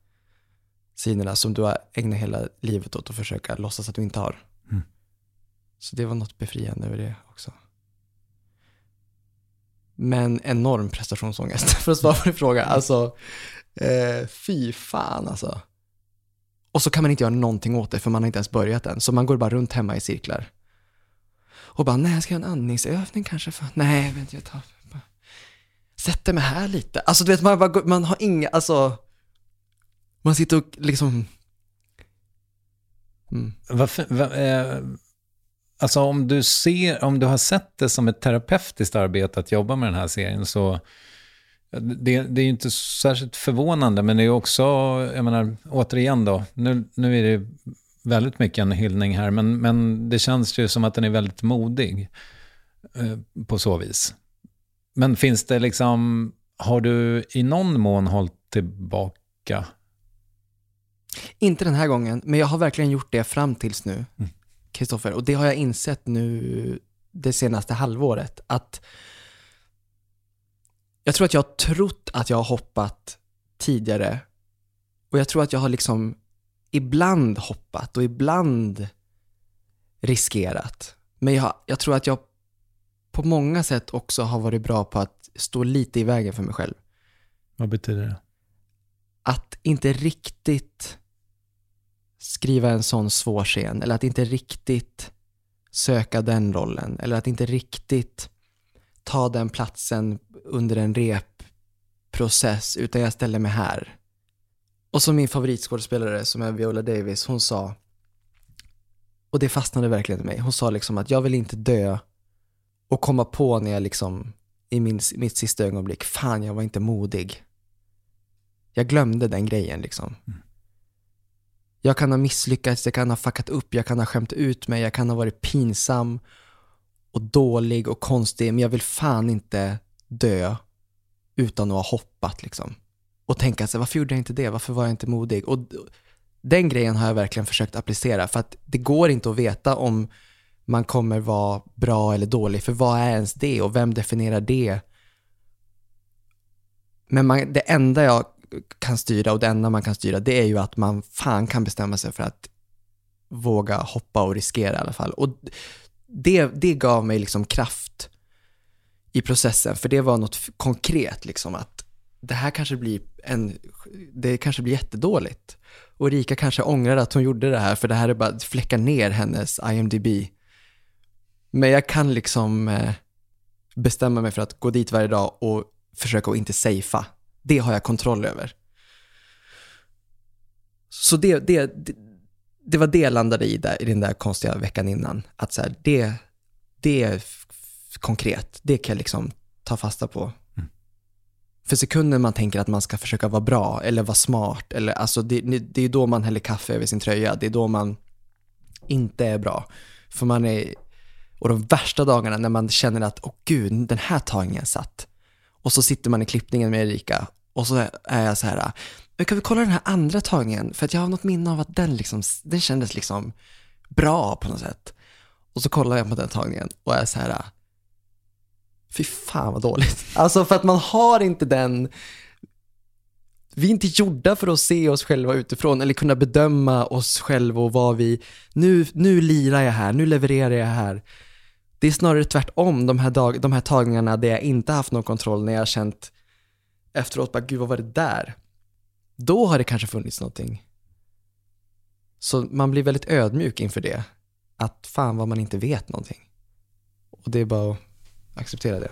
sidorna som du har ägnat hela livet åt att försöka låtsas att du inte har. Mm. Så det var något befriande över det också. Men enorm prestationsångest, [LAUGHS] för att svara på din fråga. Alltså, eh, fy fan alltså. Och så kan man inte göra någonting åt det, för man har inte ens börjat än. Så man går bara runt hemma i cirklar. Och bara, nej, jag ska göra en andningsövning kanske? För, nej, jag vet inte, jag tar... Bara, sätter mig här lite. Alltså, du vet, man, bara, man har inga, alltså... Man sitter och liksom... Mm. Varför, var, eh, alltså om du, ser, om du har sett det som ett terapeutiskt arbete att jobba med den här serien så det, det är ju inte särskilt förvånande, men det är också, jag menar, återigen då, nu, nu är det väldigt mycket en hyllning här, men, men det känns ju som att den är väldigt modig eh, på så vis. Men finns det liksom, har du i någon mån hållit tillbaka? Inte den här gången, men jag har verkligen gjort det fram tills nu, Kristoffer. Och det har jag insett nu det senaste halvåret, att jag tror att jag har trott att jag har hoppat tidigare och jag tror att jag har liksom ibland hoppat och ibland riskerat. Men jag, jag tror att jag på många sätt också har varit bra på att stå lite i vägen för mig själv. Vad betyder det? Att inte riktigt skriva en sån svår scen, eller att inte riktigt söka den rollen, eller att inte riktigt ta den platsen under en repprocess, utan jag ställer mig här. Och som min favoritskådespelare som är Viola Davis, hon sa, och det fastnade verkligen i mig, hon sa liksom att jag vill inte dö och komma på när jag liksom i min, mitt sista ögonblick, fan jag var inte modig. Jag glömde den grejen liksom. Jag kan ha misslyckats, jag kan ha fuckat upp, jag kan ha skämt ut mig, jag kan ha varit pinsam och dålig och konstig, men jag vill fan inte dö utan att ha hoppat liksom. Och tänka sig, varför gjorde jag inte det? Varför var jag inte modig? Och den grejen har jag verkligen försökt applicera, för att det går inte att veta om man kommer vara bra eller dålig, för vad är ens det och vem definierar det? Men man, det enda jag kan styra och det enda man kan styra, det är ju att man fan kan bestämma sig för att våga hoppa och riskera i alla fall. Och det, det gav mig liksom kraft i processen, för det var något konkret liksom att det här kanske blir en, det kanske blir jättedåligt. Och Rika kanske ångrar att hon gjorde det här, för det här är bara att fläcka ner hennes IMDB. Men jag kan liksom eh, bestämma mig för att gå dit varje dag och försöka att inte safea. Det har jag kontroll över. Så det, det, det, var det jag landade i, där, i den där konstiga veckan innan. Att så här, det, det är konkret, det kan jag liksom ta fasta på. För sekunden man tänker att man ska försöka vara bra eller vara smart, eller, alltså det, det är då man häller kaffe över sin tröja, det är då man inte är bra. För man är, och de värsta dagarna när man känner att, åh gud, den här tagningen satt. Och så sitter man i klippningen med Erika och så är jag så här, men kan vi kolla den här andra tagningen? För att jag har något minne av att den, liksom, den kändes liksom bra på något sätt. Och så kollar jag på den tagningen och är så här, fy fan vad dåligt. [LAUGHS] Alltså för att man har inte den, vi är inte gjorda för att se oss själva utifrån eller kunna bedöma oss själva och vad vi, nu, nu lirar jag här, nu levererar jag här. Det är snarare tvärtom, de här, dag, de här tagningarna där jag inte haft någon kontroll, när jag har känt efteråt, bara gud vad var det där? Då har det kanske funnits någonting. Så man blir väldigt ödmjuk inför det. Att fan vad man inte vet någonting. Och det är bara att acceptera det.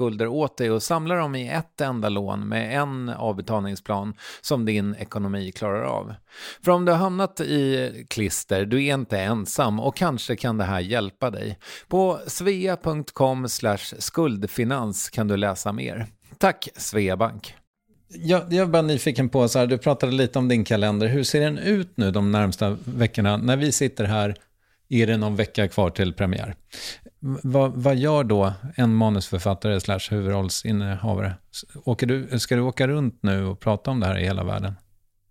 åt dig och samlar dem i ett enda lån med en avbetalningsplan som din ekonomi klarar av. För om du har hamnat i klister, du är inte ensam och kanske kan det här hjälpa dig. På svea.com skuldfinans kan du läsa mer. Tack Sveabank! Jag, jag är bara nyfiken på, så här, du pratade lite om din kalender. Hur ser den ut nu de närmsta veckorna? När vi sitter här är det någon vecka kvar till premiär. Vad, vad gör då en manusförfattare slash huvudrollsinnehavare? Åker du, ska du åka runt nu och prata om det här i hela världen?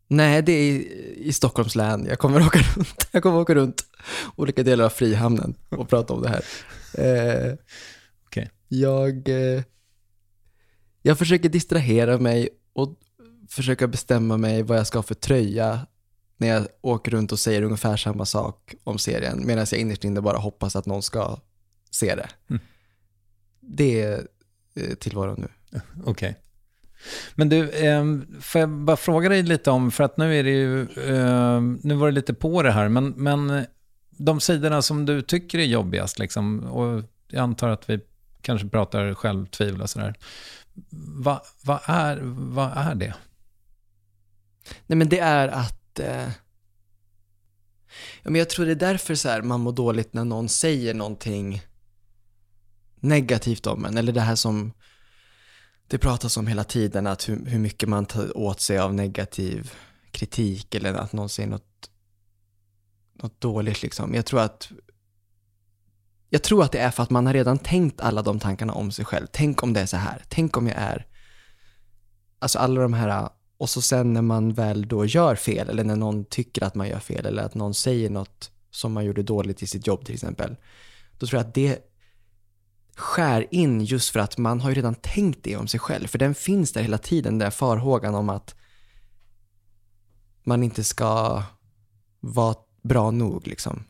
Nej, det är i, i Stockholms län. Jag kommer [LAUGHS] åka runt. Jag kommer åka runt olika delar av Frihamnen och prata om det här. Eh, okay. Jag, eh, jag försöker distrahera mig och försöka bestämma mig vad jag ska ha för tröja när jag åker runt och säger ungefär samma sak om serien, medan jag innerst inne bara hoppas att någon ska se det. Mm. Det är eh, tillvaron nu. [LAUGHS] Okej. Okay. Men du, eh, får jag bara fråga dig lite om, för att nu är det ju, eh, nu var det lite på det här, men, men de sidorna som du tycker är jobbigast, liksom, och jag antar att vi kanske pratar självtvivel och sådär. Vad va är, va är det? Nej men det är att eh, ja, men jag tror det är därför så här, man mår dåligt när någon säger någonting negativt om en, eller det här som det pratas om hela tiden, att hur, hur mycket man tar åt sig av negativ kritik eller att någon säger något något dåligt liksom. Jag tror att jag tror att det är för att man har redan tänkt alla de tankarna om sig själv. Tänk om det är så här. Tänk om jag är... Alltså alla de här... Och så sen när man väl då gör fel, eller när någon tycker att man gör fel, eller att någon säger något som man gjorde dåligt i sitt jobb till exempel. Då tror jag att det skär in just för att man har ju redan tänkt det om sig själv. För den finns där hela tiden, den där farhågan om att man inte ska vara bra nog liksom.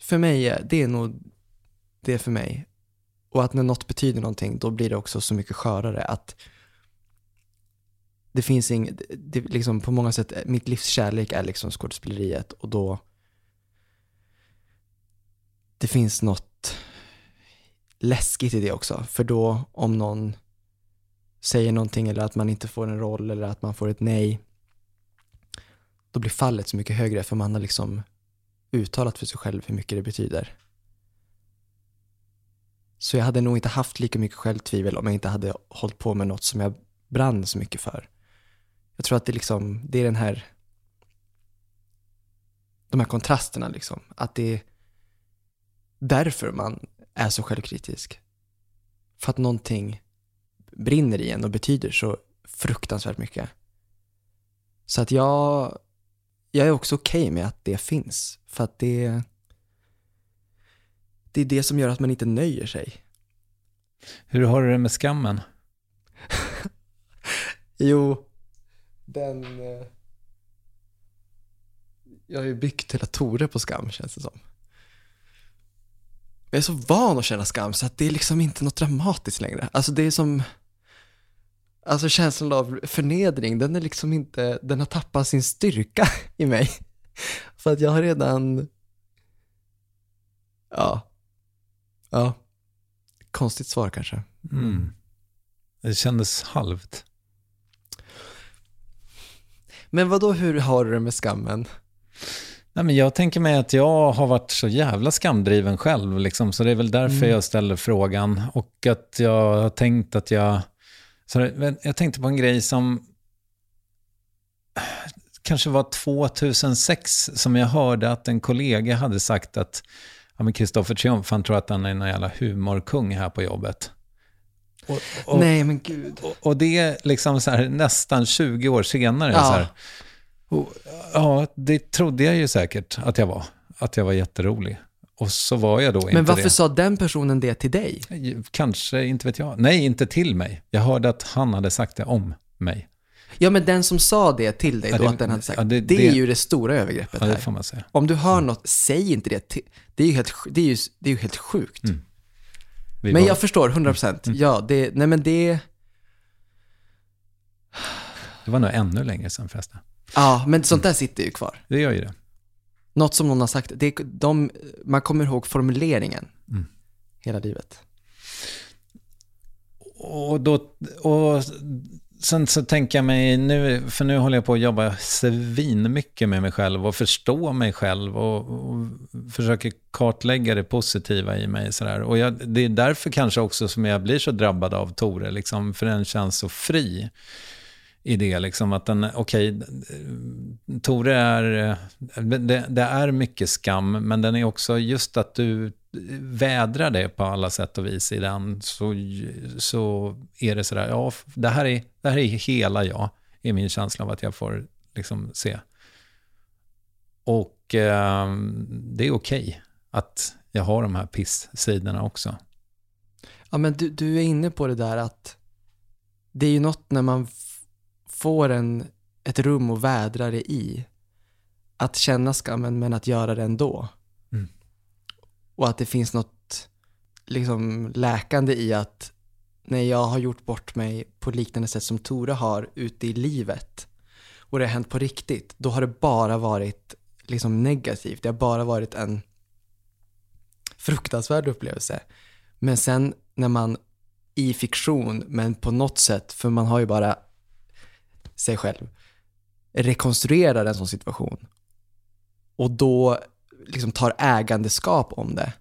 För mig, eh, det är nog det för mig. Och att när något betyder någonting, då blir det också så mycket skörare att det finns inget, det liksom på många sätt, mitt livs kärlek är liksom skådespeleriet och då det finns något läskigt i det också. För då om någon säger någonting eller att man inte får en roll eller att man får ett nej, då blir fallet så mycket högre för man har liksom uttalat för sig själv hur mycket det betyder. Så jag hade nog inte haft lika mycket självtvivel om jag inte hade hållit på med något som jag brann så mycket för. Jag tror att det, liksom, det är den här, de här kontrasterna liksom. Att det är därför man är så självkritisk. För att någonting brinner i en och betyder så fruktansvärt mycket. Så att jag, jag är också okej okay med att det finns. För att det, det är det som gör att man inte nöjer sig. Hur har du det med skammen? [LAUGHS] jo, den... Eh, jag har ju byggt hela Tore på skam känns det som. Jag är så van att känna skam så att det är liksom inte något dramatiskt längre. Alltså det är som... Alltså känslan av förnedring, den är liksom inte, den har tappat sin styrka i mig. [LAUGHS] För att jag har redan, ja, ja, konstigt svar kanske. Mm. Det kändes halvt. Men vad då hur har du det med skammen? Nej, men jag tänker mig att jag har varit så jävla skamdriven själv, liksom, så det är väl därför mm. jag ställer frågan. Och att jag har tänkt att jag... Så jag tänkte på en grej som kanske var 2006 som jag hörde att en kollega hade sagt att ja, Kristoffer Triumf, han tror att han är en jävla humorkung här på jobbet. Och, och, Nej, men gud. Och, och det är liksom så här, nästan 20 år senare. Ja. Så här, och, ja, det trodde jag ju säkert att jag var. Att jag var jätterolig. Och så var jag då inte Men varför det. sa den personen det till dig? Kanske, inte vet jag. Nej, inte till mig. Jag hörde att han hade sagt det om mig. Ja, men den som sa det till dig då, ja, det, att den hade sagt, ja, det, det, det, är ju det stora övergreppet ja, det får man säga. Om du hör mm. något, säg inte det till, det är ju helt, det är ju, det är ju helt sjukt. Mm. Men var... jag förstår, 100%. Mm. Ja, det, nej men det... Det var nog ännu längre sedan förresten. Ja, men sånt där sitter ju kvar. Det gör ju det. Något som någon har sagt, det, de, man kommer ihåg formuleringen mm. hela livet. Och, då, och sen så tänker jag mig nu, för nu håller jag på att jobba svinmycket med mig själv och förstå mig själv och, och försöker kartlägga det positiva i mig. Sådär. Och jag, det är därför kanske också som jag blir så drabbad av Tore, liksom, för den känns så fri i det. Liksom, att den, okej, okay, Tore är, det, det, är mycket skam, men den är också just att du vädrar det på alla sätt och vis i den, så, så är det sådär, ja, det här är, det här är hela jag, är min känsla av att jag får liksom se. Och eh, det är okej okay att jag har de här piss-sidorna också. Ja, men du, du är inne på det där att det är ju något när man får en, ett rum och vädrar det i. Att känna skammen men att göra det ändå. Och att det finns något liksom läkande i att när jag har gjort bort mig på liknande sätt som Tore har ute i livet och det har hänt på riktigt, då har det bara varit liksom negativt. Det har bara varit en fruktansvärd upplevelse. Men sen när man i fiktion, men på något sätt, för man har ju bara sig själv, rekonstruerar en sån situation och då liksom tar ägandeskap om det,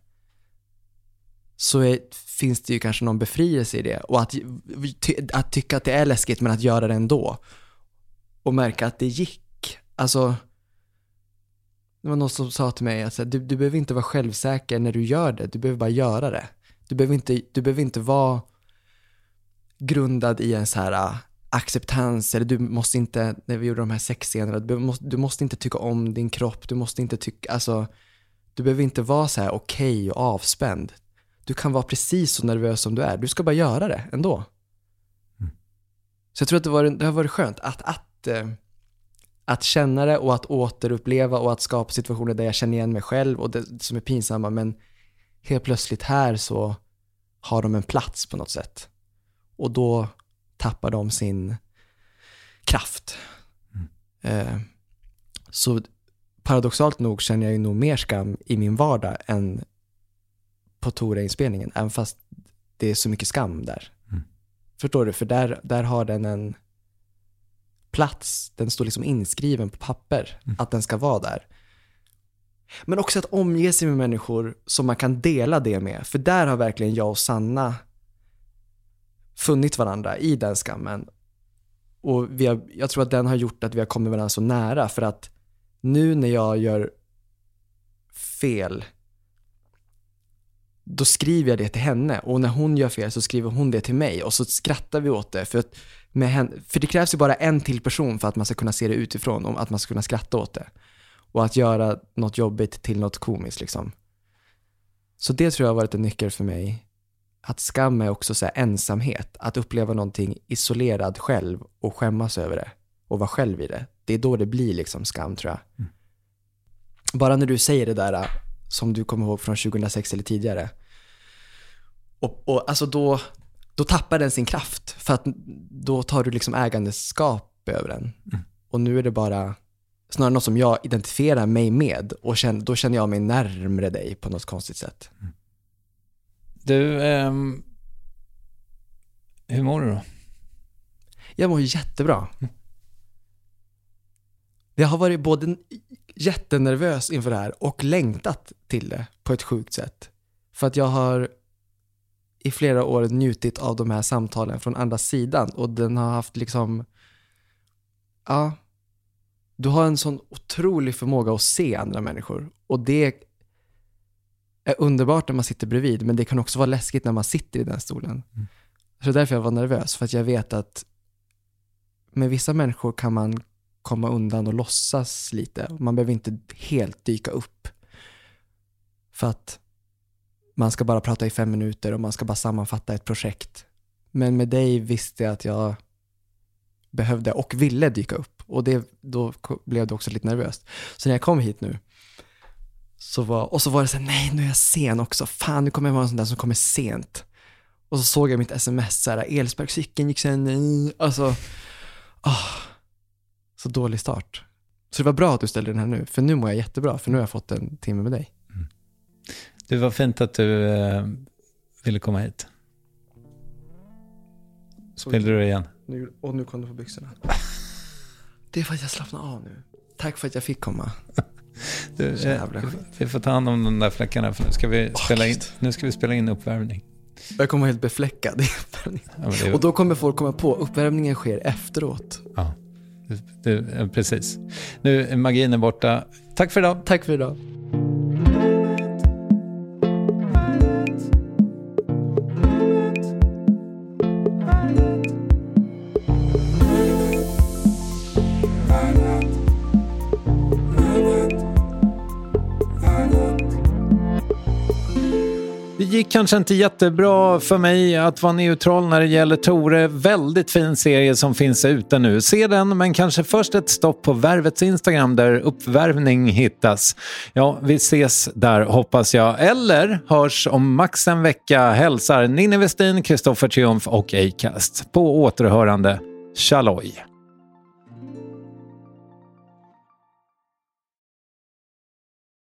så är, finns det ju kanske någon befrielse i det. Och att, ty, att tycka att det är läskigt men att göra det ändå. Och märka att det gick. Alltså, Det var någon som sa till mig att du, du behöver inte vara självsäker när du gör det, du behöver bara göra det. Du behöver inte, du behöver inte vara grundad i en så här acceptans, eller du måste inte, när vi gjorde de här sexscenerna, du måste, du måste inte tycka om din kropp, du måste inte tycka, alltså, du behöver inte vara så här okej okay och avspänd. Du kan vara precis så nervös som du är, du ska bara göra det ändå. Så jag tror att det, var, det har varit skönt att, att, eh, att känna det och att återuppleva och att skapa situationer där jag känner igen mig själv och det som är pinsamma, men helt plötsligt här så har de en plats på något sätt. Och då tappar de sin kraft. Mm. Eh, så paradoxalt nog känner jag ju nog mer skam i min vardag än på Tora-inspelningen, även fast det är så mycket skam där. Mm. Förstår du? För där, där har den en plats, den står liksom inskriven på papper, mm. att den ska vara där. Men också att omge sig med människor som man kan dela det med. För där har verkligen jag och Sanna funnit varandra i den skammen. Och vi har, jag tror att den har gjort att vi har kommit varandra så nära. För att nu när jag gör fel, då skriver jag det till henne. Och när hon gör fel så skriver hon det till mig. Och så skrattar vi åt det. För, att med henne, för det krävs ju bara en till person för att man ska kunna se det utifrån. Och att man ska kunna skratta åt det. Och att göra något jobbigt till något komiskt liksom. Så det tror jag har varit en nyckel för mig. Att skam är också så ensamhet. Att uppleva någonting isolerad själv och skämmas över det. Och vara själv i det. Det är då det blir liksom skam tror jag. Mm. Bara när du säger det där som du kommer ihåg från 2006 eller tidigare. Och, och alltså då, då tappar den sin kraft. För att då tar du liksom ägandeskap över den. Mm. Och nu är det bara snarare något som jag identifierar mig med och känner, då känner jag mig närmre dig på något konstigt sätt. Mm. Du, um, hur mår du då? Jag mår jättebra. Jag har varit både jättenervös inför det här och längtat till det på ett sjukt sätt. För att jag har i flera år njutit av de här samtalen från andra sidan och den har haft liksom, ja, du har en sån otrolig förmåga att se andra människor. Och det är underbart när man sitter bredvid, men det kan också vara läskigt när man sitter i den stolen. Mm. Så därför jag var nervös, för att jag vet att med vissa människor kan man komma undan och låtsas lite. Man behöver inte helt dyka upp. För att man ska bara prata i fem minuter och man ska bara sammanfatta ett projekt. Men med dig visste jag att jag behövde och ville dyka upp. Och det, då blev det också lite nervöst. Så när jag kom hit nu, så var, och så var det så här, nej nu är jag sen också, fan nu kommer jag vara en sån där som kommer sent. Och så såg jag mitt sms så här, elsparkcykeln gick sen, alltså, oh, så dålig start. Så det var bra att du ställde den här nu, för nu mår jag jättebra, för nu har jag fått en timme med dig. Mm. Det var fint att du eh, ville komma hit. Spelade du igen? Nu, och nu kom du på byxorna. Det är för att jag slappnar av nu. Tack för att jag fick komma. Du, eh, vi får ta hand om de där fläckarna för nu ska vi, spela, in, nu ska vi spela in uppvärmning. Jag kommer vara helt befläckad i uppvärmningen. Ja, Och då kommer folk komma på, uppvärmningen sker efteråt. Ja, det, det, precis. Nu, magin är borta. Tack för idag. Tack för idag. Gick kanske inte jättebra för mig att vara neutral när det gäller Tore. Väldigt fin serie som finns ute nu. Se den, men kanske först ett stopp på Värvets Instagram där uppvärvning hittas. Ja, vi ses där hoppas jag. Eller hörs om max en vecka. Hälsar Ninni Westin, Kristoffer Triumf och Acast. På återhörande. Tjaloj!